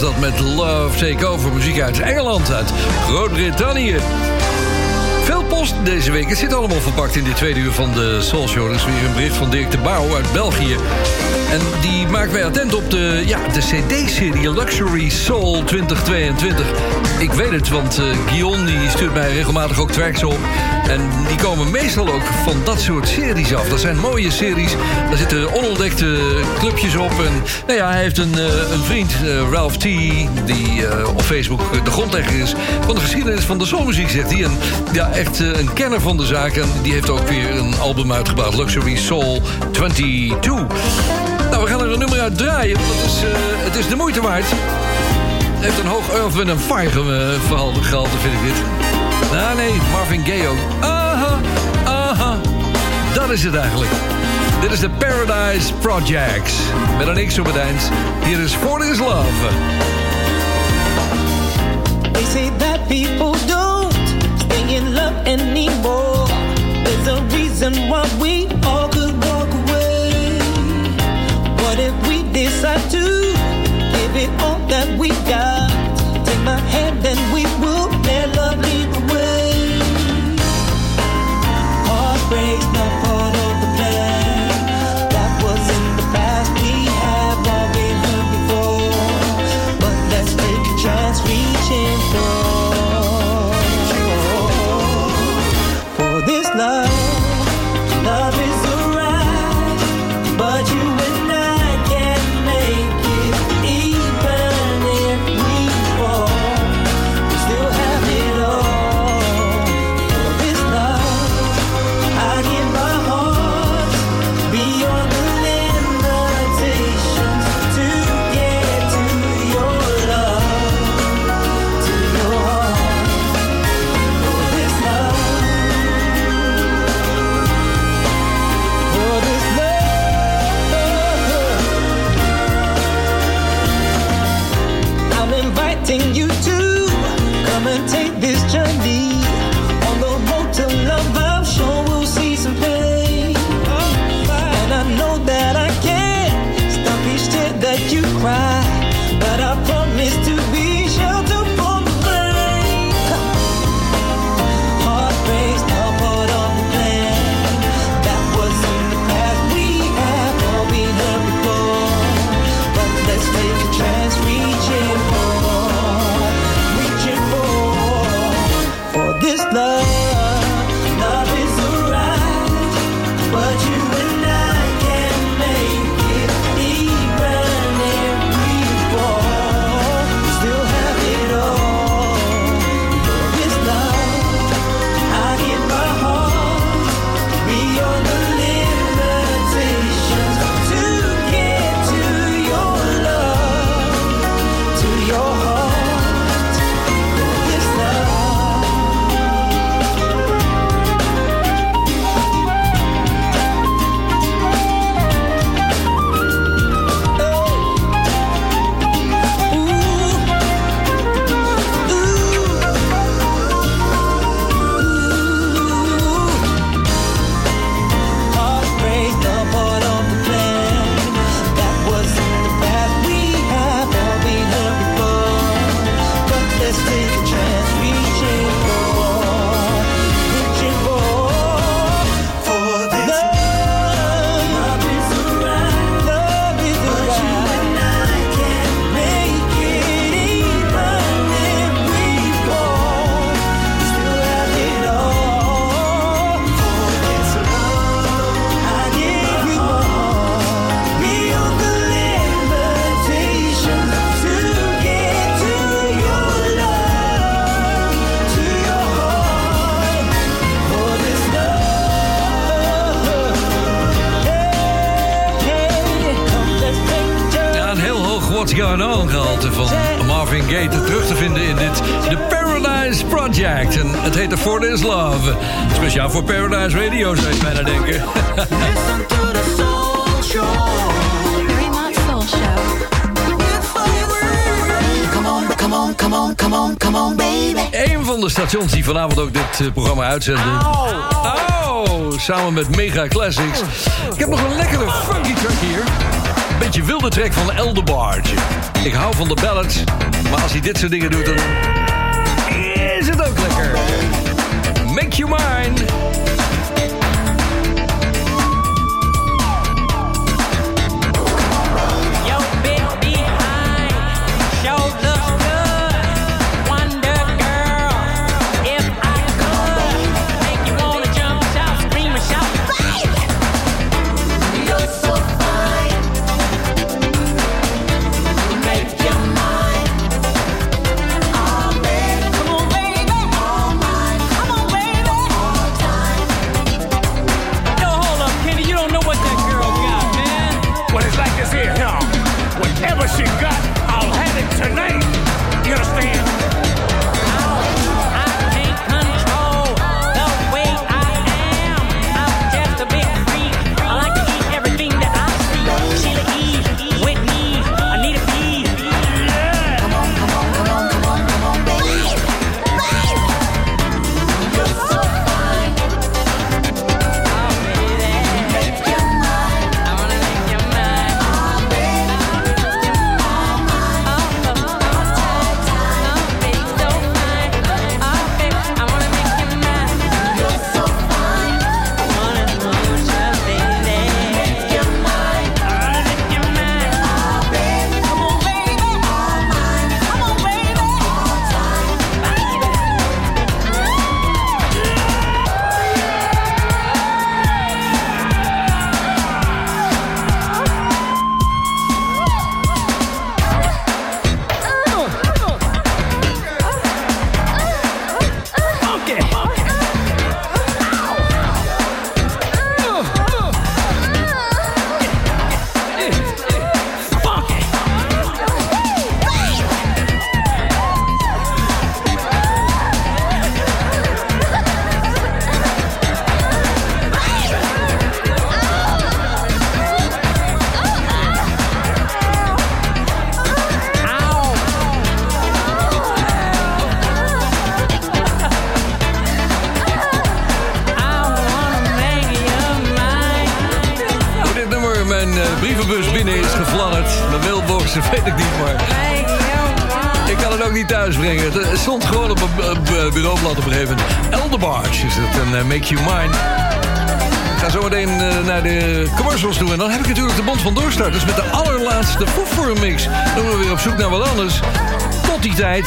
was dat met Love Take Over. Muziek uit Engeland, uit Groot-Brittannië. Veel post deze week. Het zit allemaal verpakt in dit tweede uur van de Soul Show. Er is weer een bericht van Dirk de Bouw uit België. En die maakt mij attent op de, ja, de CD-serie Luxury Soul 2022. Ik weet het, want eh Guillaume die stuurt mij regelmatig ook tracks op. En die komen meestal ook van dat soort series af. Dat zijn mooie series. Daar zitten onontdekte clubjes op. En nou ja, hij heeft een, eh, een vriend, eh, Ralph T, die op Facebook de grondlegger is van de geschiedenis van de soulmuziek, zegt hij. En ja, echt een kenner van de zaak. En die heeft ook weer een album uitgebracht, Luxury Soul 22. Nou, we gaan er een nummer uit draaien. Dat is, eh, het is de moeite waard. Heeft een hoog Earth, and Fire eh, verhaal gehalte, vind ik dit. Nou nee, Marvin Gaye. Aha, aha. Dat is het eigenlijk. Dit is de Paradise Projects. Met een X op het eind. Hier is For This Love. They say that people don't stay in love anymore. There's a reason why we Het eh, programma uitzenden. Oh, samen met Mega Classics. Ik heb nog een lekkere funky track hier. Een beetje wilde track van Elderbarge. Ik hou van de ballads, maar als hij dit soort dingen doet... dan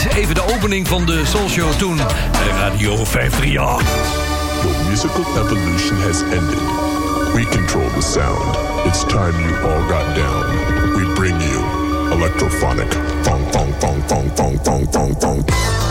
Night. Even de opening van de Soul Show toen bij Radio 538. The musical evolution has ended. We control the sound. It's time you all got down. We bring you electrophonic. Fong, fong, fong, fong, fong, fong, fong, fong.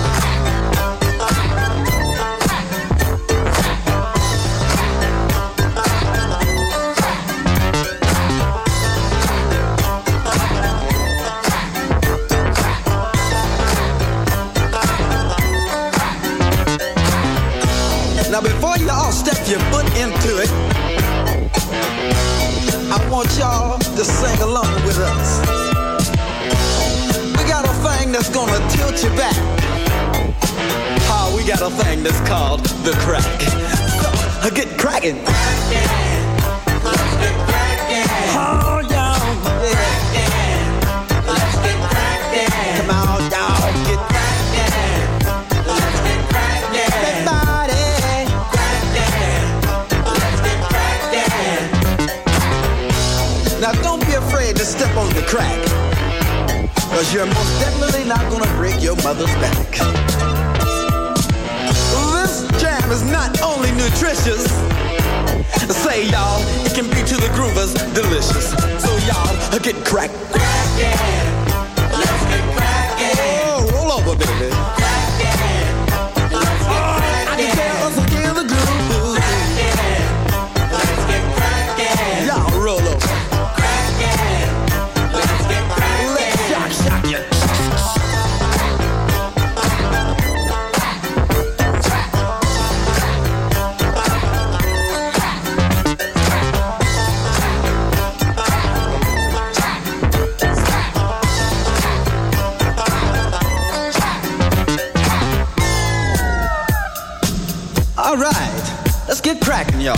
y'all.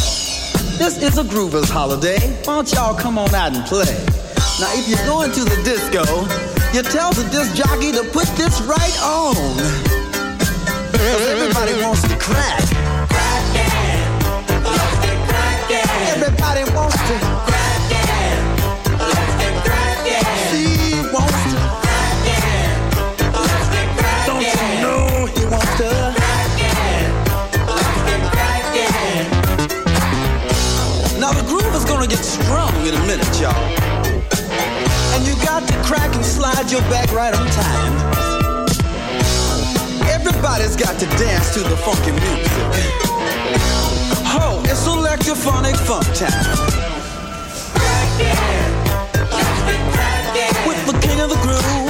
This is a groover's holiday. Why don't y'all come on out and play? Now, if you're going to the disco, you tell the disc jockey to put this right on. Everybody wants to crack. Crack, yeah. Everybody crack and slide your back right on time. Everybody's got to dance to the funky music. Ho, it's electrophonic funk time. With the king of the groove.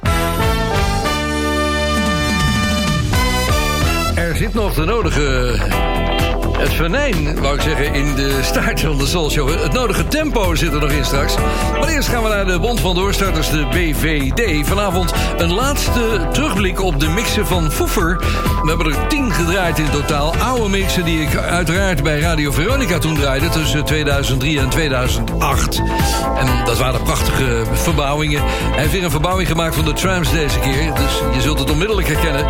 Er zit nog de nodige... Het venijn, wou ik zeggen, in de staart van de Soul Show. Het nodige tempo zit er nog in straks. Maar eerst gaan we naar de Bond van Doorstarters, de BVD. Vanavond een laatste terugblik op de mixen van Foefer. We hebben er tien gedraaid in totaal. Oude mixen die ik uiteraard bij Radio Veronica toen draaide... tussen 2003 en 2008. En dat waren prachtige verbouwingen. Hij heeft weer een verbouwing gemaakt van de trams deze keer. Dus je zult het onmiddellijk herkennen.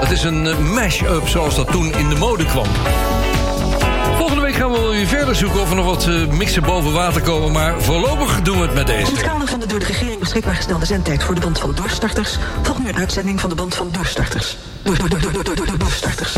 Het is een mash-up zoals dat toen in de mode kwam. Gaan we wel weer verder zoeken of er nog wat eh, mixen boven water komen. Maar voorlopig doen we het met In deze. het kader van de door de regering beschikbaar gestelde zendtijd voor de band van doorstarters... volgt nu een uitzending van de band van doorstarters. Door, door, door, door, door, door, door, doorstarters.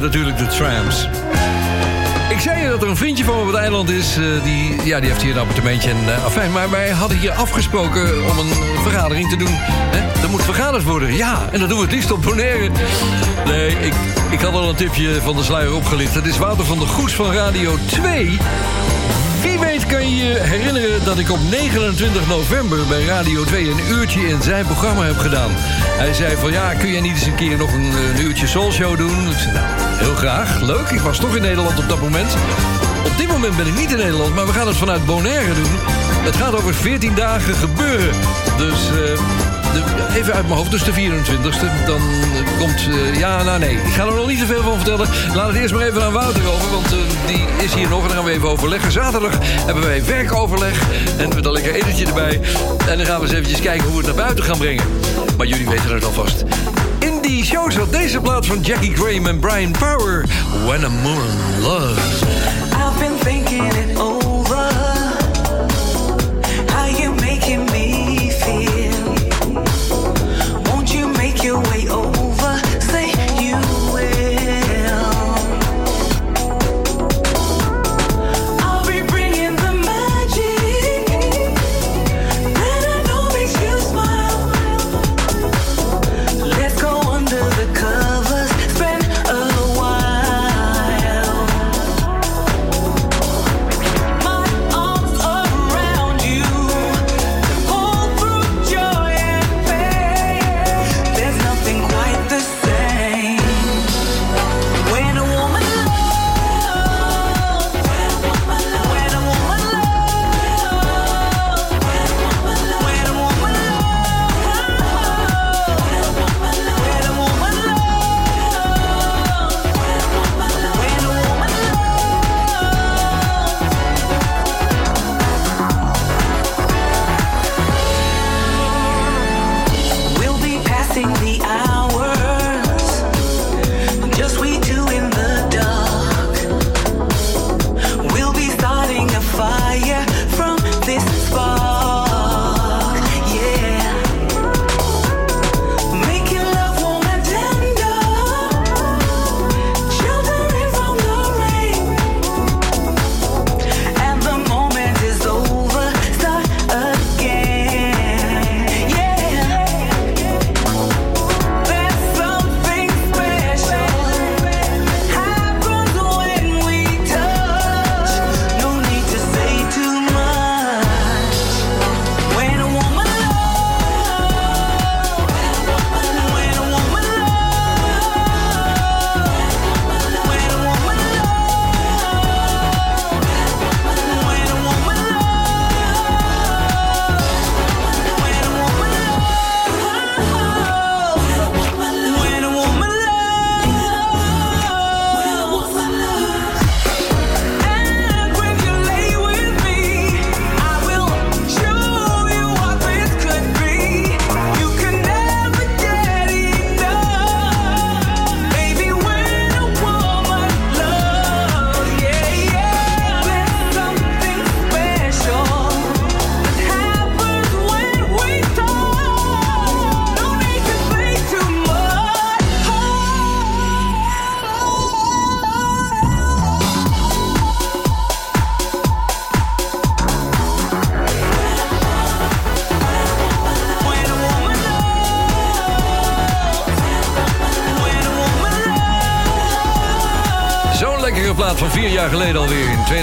Natuurlijk de Trams. Ik zei je dat er een vriendje van op het eiland is. eh, die, ja, die heeft hier een appartementje. En, uh, afijn, maar wij hadden hier afgesproken om een vergadering te doen. Hè? Er moet vergaderd worden. Ja, en dat doen we het liefst op Bonaire. Nee, ik, ik had al een tipje van de sluier opgelicht. Het is Wouter van der Goes van Radio 2. Wie weet kan je je herinneren dat ik op 29 november bij Radio 2 een uurtje in zijn programma heb gedaan. Hij zei van ja, kun jij niet eens een keer nog een, een uurtje Soulshow doen? Ik zei nou, heel graag, leuk. Ik was toch in Nederland op dat moment. Op dit moment ben ik niet in Nederland, maar we gaan het vanuit Bonaire doen. Het gaat over 14 dagen gebeuren. Dus eh, even uit mijn hoofd, dus de 24ste. Dan eh, komt, eh, ja, nou nee, ik ga er nog niet te veel van vertellen. Laat het eerst maar even aan Wouter over, want eh, die is hier nog en dan gaan we even overleggen. Zaterdag hebben wij werkoverleg en met een lekker etentje erbij. En dan gaan we eens eventjes kijken hoe we het naar buiten gaan brengen. Maar jullie weten het alvast. In die show zat deze plaat van Jackie Graham en Brian Power. When a Moon Loves. I've been thinking it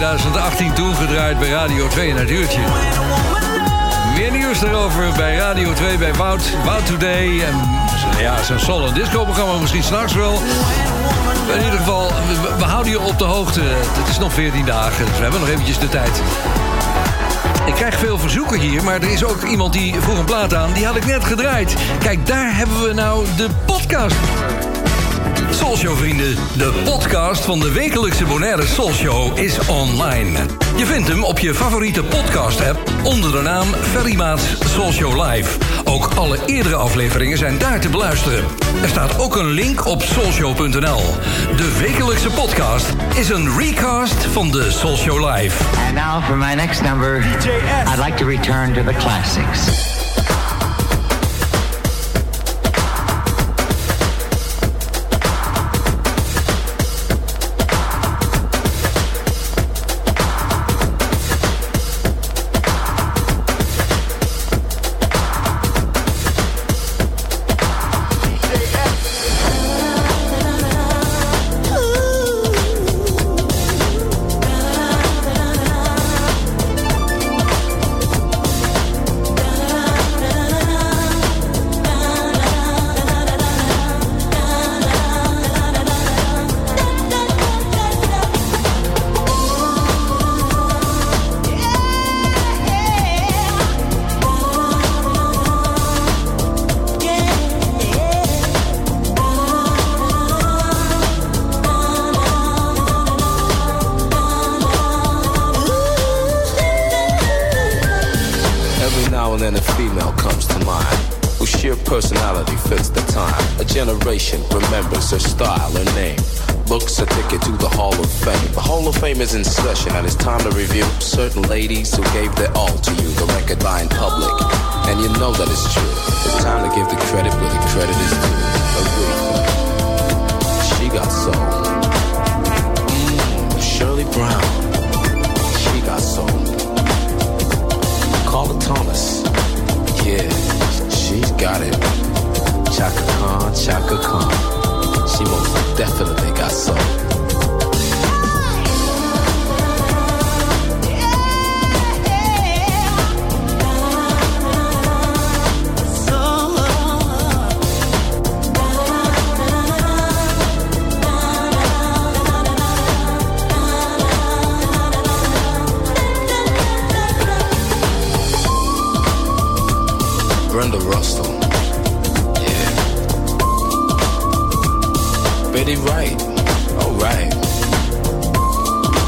2018 toen gedraaid bij Radio 2 in het uurtje. Meer nieuws daarover bij Radio 2 bij Wout, Wout Today. En ja, zo'n solo disco programma misschien s'nachts wel. In ieder geval, we, we houden je op de hoogte. Het is nog 14 dagen, dus we hebben nog eventjes de tijd. Ik krijg veel verzoeken hier, maar er is ook iemand die vroeg een plaat aan. Die had ik net gedraaid. Kijk, daar hebben we nou de podcast. Soulshow vrienden, de podcast van de wekelijkse Bonaire Soulshow is online. Je vindt hem op je favoriete podcast app onder de naam Ferry Maats Soulshow Live. Ook alle eerdere afleveringen zijn daar te beluisteren. Er staat ook een link op soulshow.nl. De wekelijkse podcast is een recast van de Soulshow Live. And now for my next number, I'd like to return to the classics. Remembers her style, her name. Books a ticket to the Hall of Fame. The Hall of Fame is in session, and it's time to review certain ladies who gave their all to you, the record buying public. And you know that it's true. It's time to give the credit where the credit is due. Aretha, she got soul. Mm, Shirley Brown, she got soul. Carla Thomas, yeah, she's got it. Chaka Khan, Chaka Khan, she most definitely got soul. Betty Wright. Alright.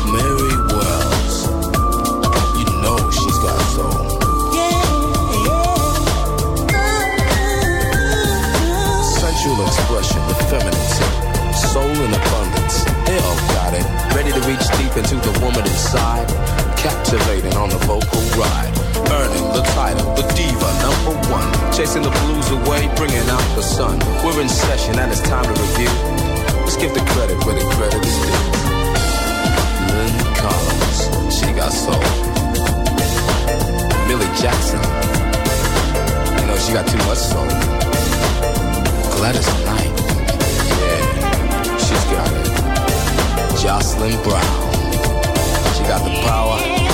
Mary Wells. You know she's got soul. Sensual expression, the feminine. Soul in abundance. They all got it. Ready to reach deep into the woman inside. Captivating on the vocal ride. Earning the title, the diva number one. Chasing the blues away, bringing out the sun. We're in session and it's time to review. Let's give the credit where the credit is due. Lynn Collins, she got soul. Millie Jackson, you know she got too much soul. Gladys Knight, yeah, she's got it. Jocelyn Brown, she got the power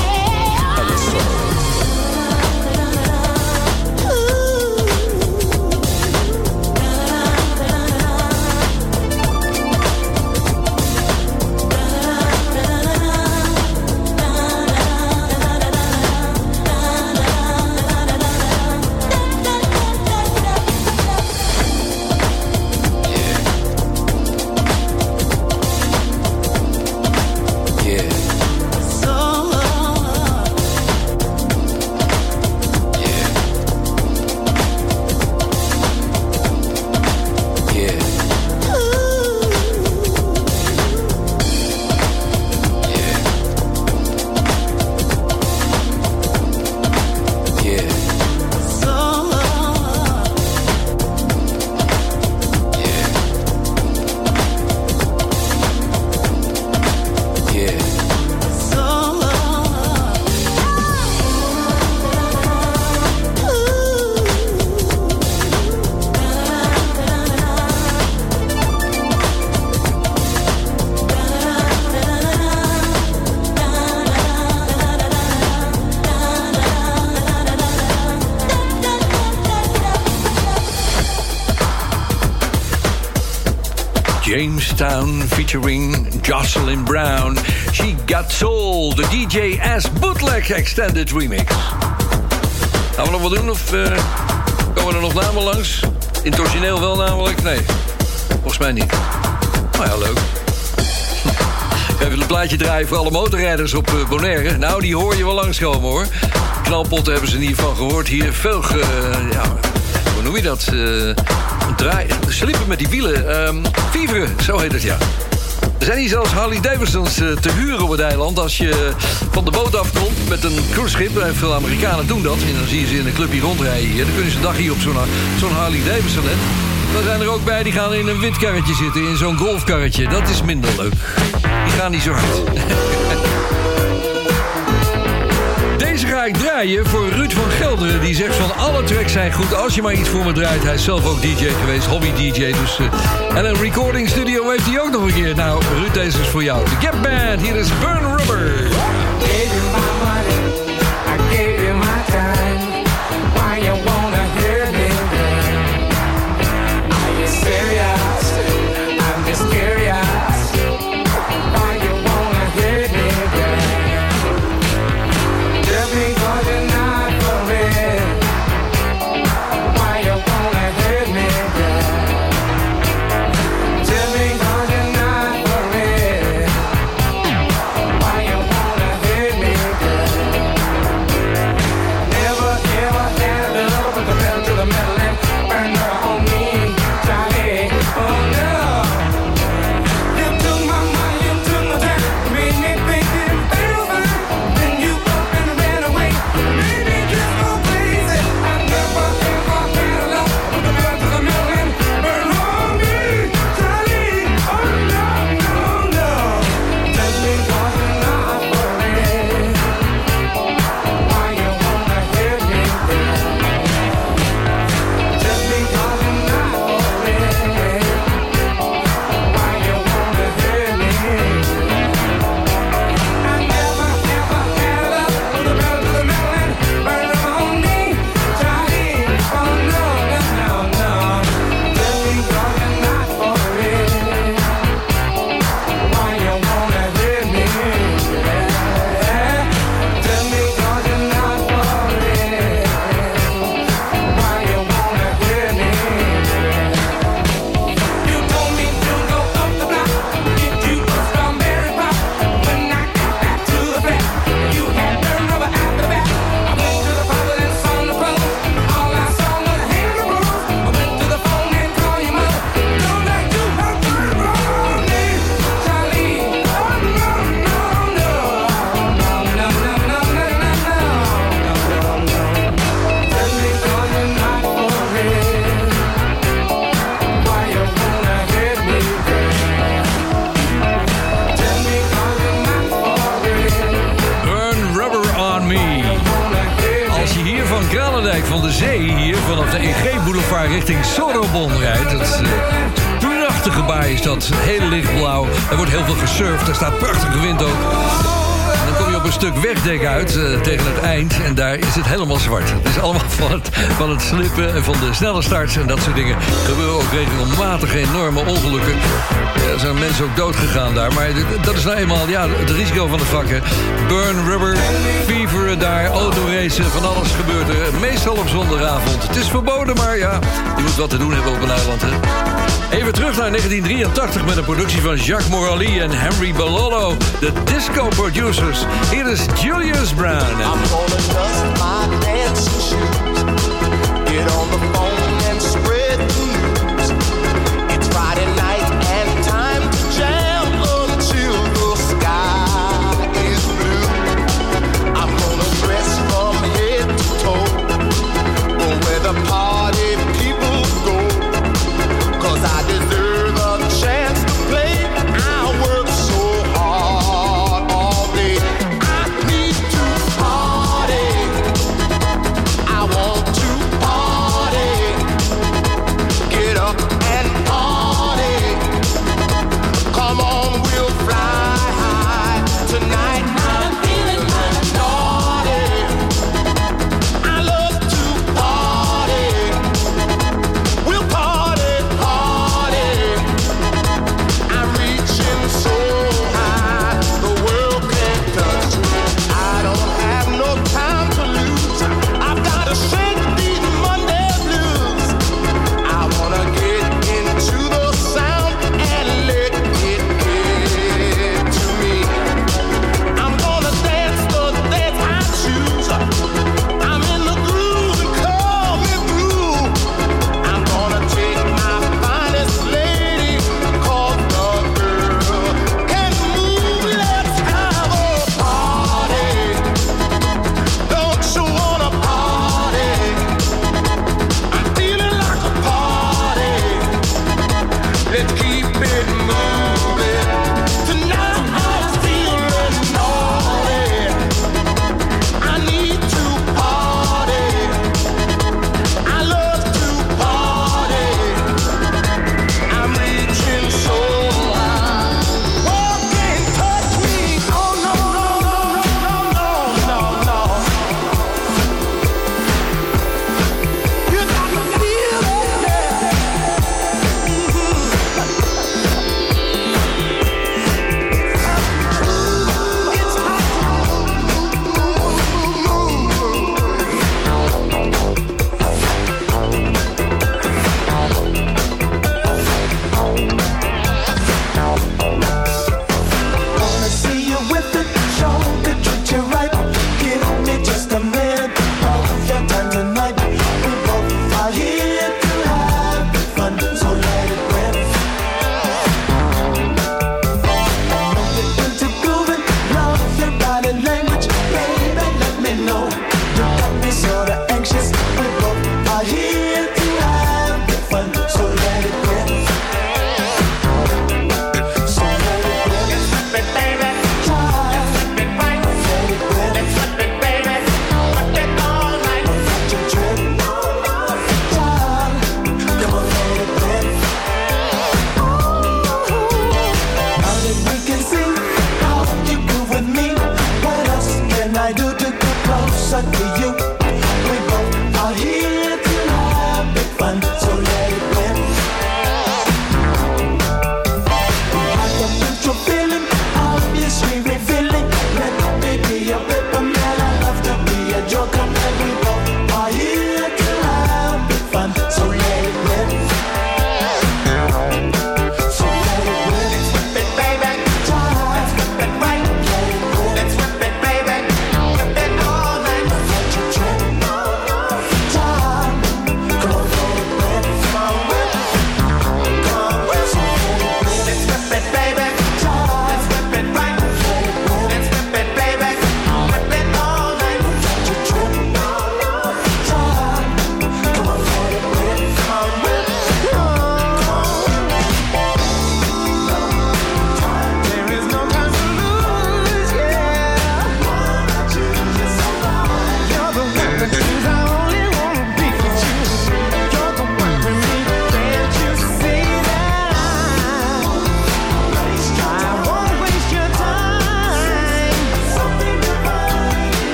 Jamestown featuring Jocelyn Brown. She Got Soul, de DJ S Bootleg Extended Remix. Gaan we nog wat doen of eh, komen er nog namen langs? In origineel wel namelijk? Nee, volgens mij niet. Nou ja, leuk. Even een plaatje draaien voor alle motorrijders op eh, Bonaire. Nou, die hoor je wel langskomen hoor. Knalpotten hebben ze niet van gehoord. Hier veel, ge- ja, hoe noem je dat? Eh draai, slippen met die wielen. Viveren, zo heet het ja. Er zijn hier zelfs Harley Davidsons eh, te huren op het eiland. Als je van de boot afkomt met een cruiseschip. Veel Amerikanen doen dat. En dan zie je ze in een club hier rondrijden. Dan kunnen ze een dag hier op zo'n zo'n Harley Davidson. Hè. Dan zijn er ook bij die gaan in een wit karretje zitten. In zo'n golfkarretje. Dat is minder leuk. Die gaan niet zo hard. draaien voor Ruud van Gelderen. Die zegt van alle tracks zijn goed als je maar iets voor me draait. Hij is zelf ook DJ geweest, hobby-DJ. Dus, eh, en een recording studio heeft hij ook nog een keer. Nou, Ruud, deze is voor jou. De Gap Band, hier is Burn Rubber. Sorobon rijdt. Dat is, eh, prachtige baai is dat. Heel lichtblauw. Er wordt heel veel gesurfd. Er staat prachtige wind ook. Een stuk wegdek uit eh, tegen het eind. En daar is het helemaal zwart. Het is allemaal van het, van het slippen en van de snelle starts en dat soort dingen. Er gebeuren ook regelmatig enorme ongelukken. Er zijn mensen ook dood gegaan daar. Maar dat is nou eenmaal ja, het risico van het vak. hè. Burn rubber, feveren daar, autoracen, van alles gebeurt er. Meestal op zondagavond. Het is verboden, maar ja, je moet wat te doen hebben op een eiland. Hè? Even terug naar 1983 met een productie van Jacques Morali en Henry Balolo. De disco producers. Hier is Julius Brown.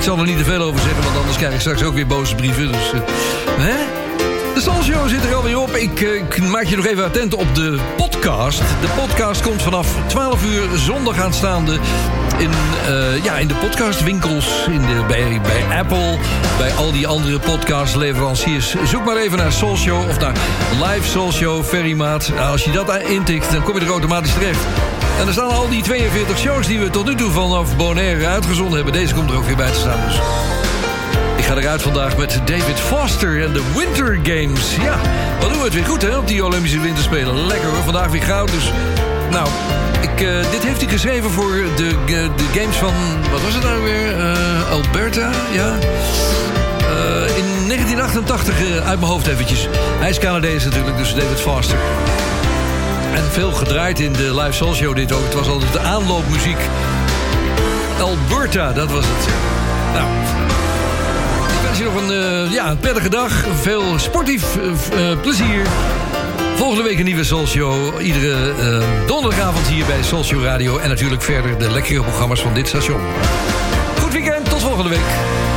Ik zal er niet te veel over zeggen, want anders krijg ik straks ook weer boze brieven. Dus, eh, hè? De Soul Show zit er alweer op. Ik, eh, ik maak je nog even attent op de podcast. De podcast komt vanaf 12 uur zondag aanstaande in, eh, ja, in de podcastwinkels. In de, bij, bij Apple, bij al die andere podcastleveranciers. Zoek maar even naar Soul Show of naar Live Soul Show, Ferrymaat. Nou, Als je dat intikt, dan kom je er automatisch terecht. En er staan al die 42 shows die we tot nu toe vanaf Bonaire uitgezonden hebben. Deze komt er ook weer bij te staan. Dus ik ga eruit vandaag met David Foster en de Winter Games. Ja, wat doen we het weer goed hè, op die Olympische Winterspelen. Lekker hoor, vandaag weer goud. Dus nou, ik, eh, dit heeft hij geschreven voor de, eh, de games van, wat was het nou weer? Eh, Alberta, ja. In 1988, eh, uit mijn hoofd eventjes. Hij is Canadees natuurlijk, dus David Foster. En veel gedraaid in de Live Soul dit ook. Het was altijd de aanloopmuziek. Alberta, dat was het. Nou, ik wens je nog een, eh, ja, een prettige dag. Veel sportief eh, eh, plezier. Volgende week een nieuwe Soul. Iedere donderdagavond hier bij Soul Radio. En natuurlijk verder de lekkere programma's van dit station. Goed weekend, tot volgende week.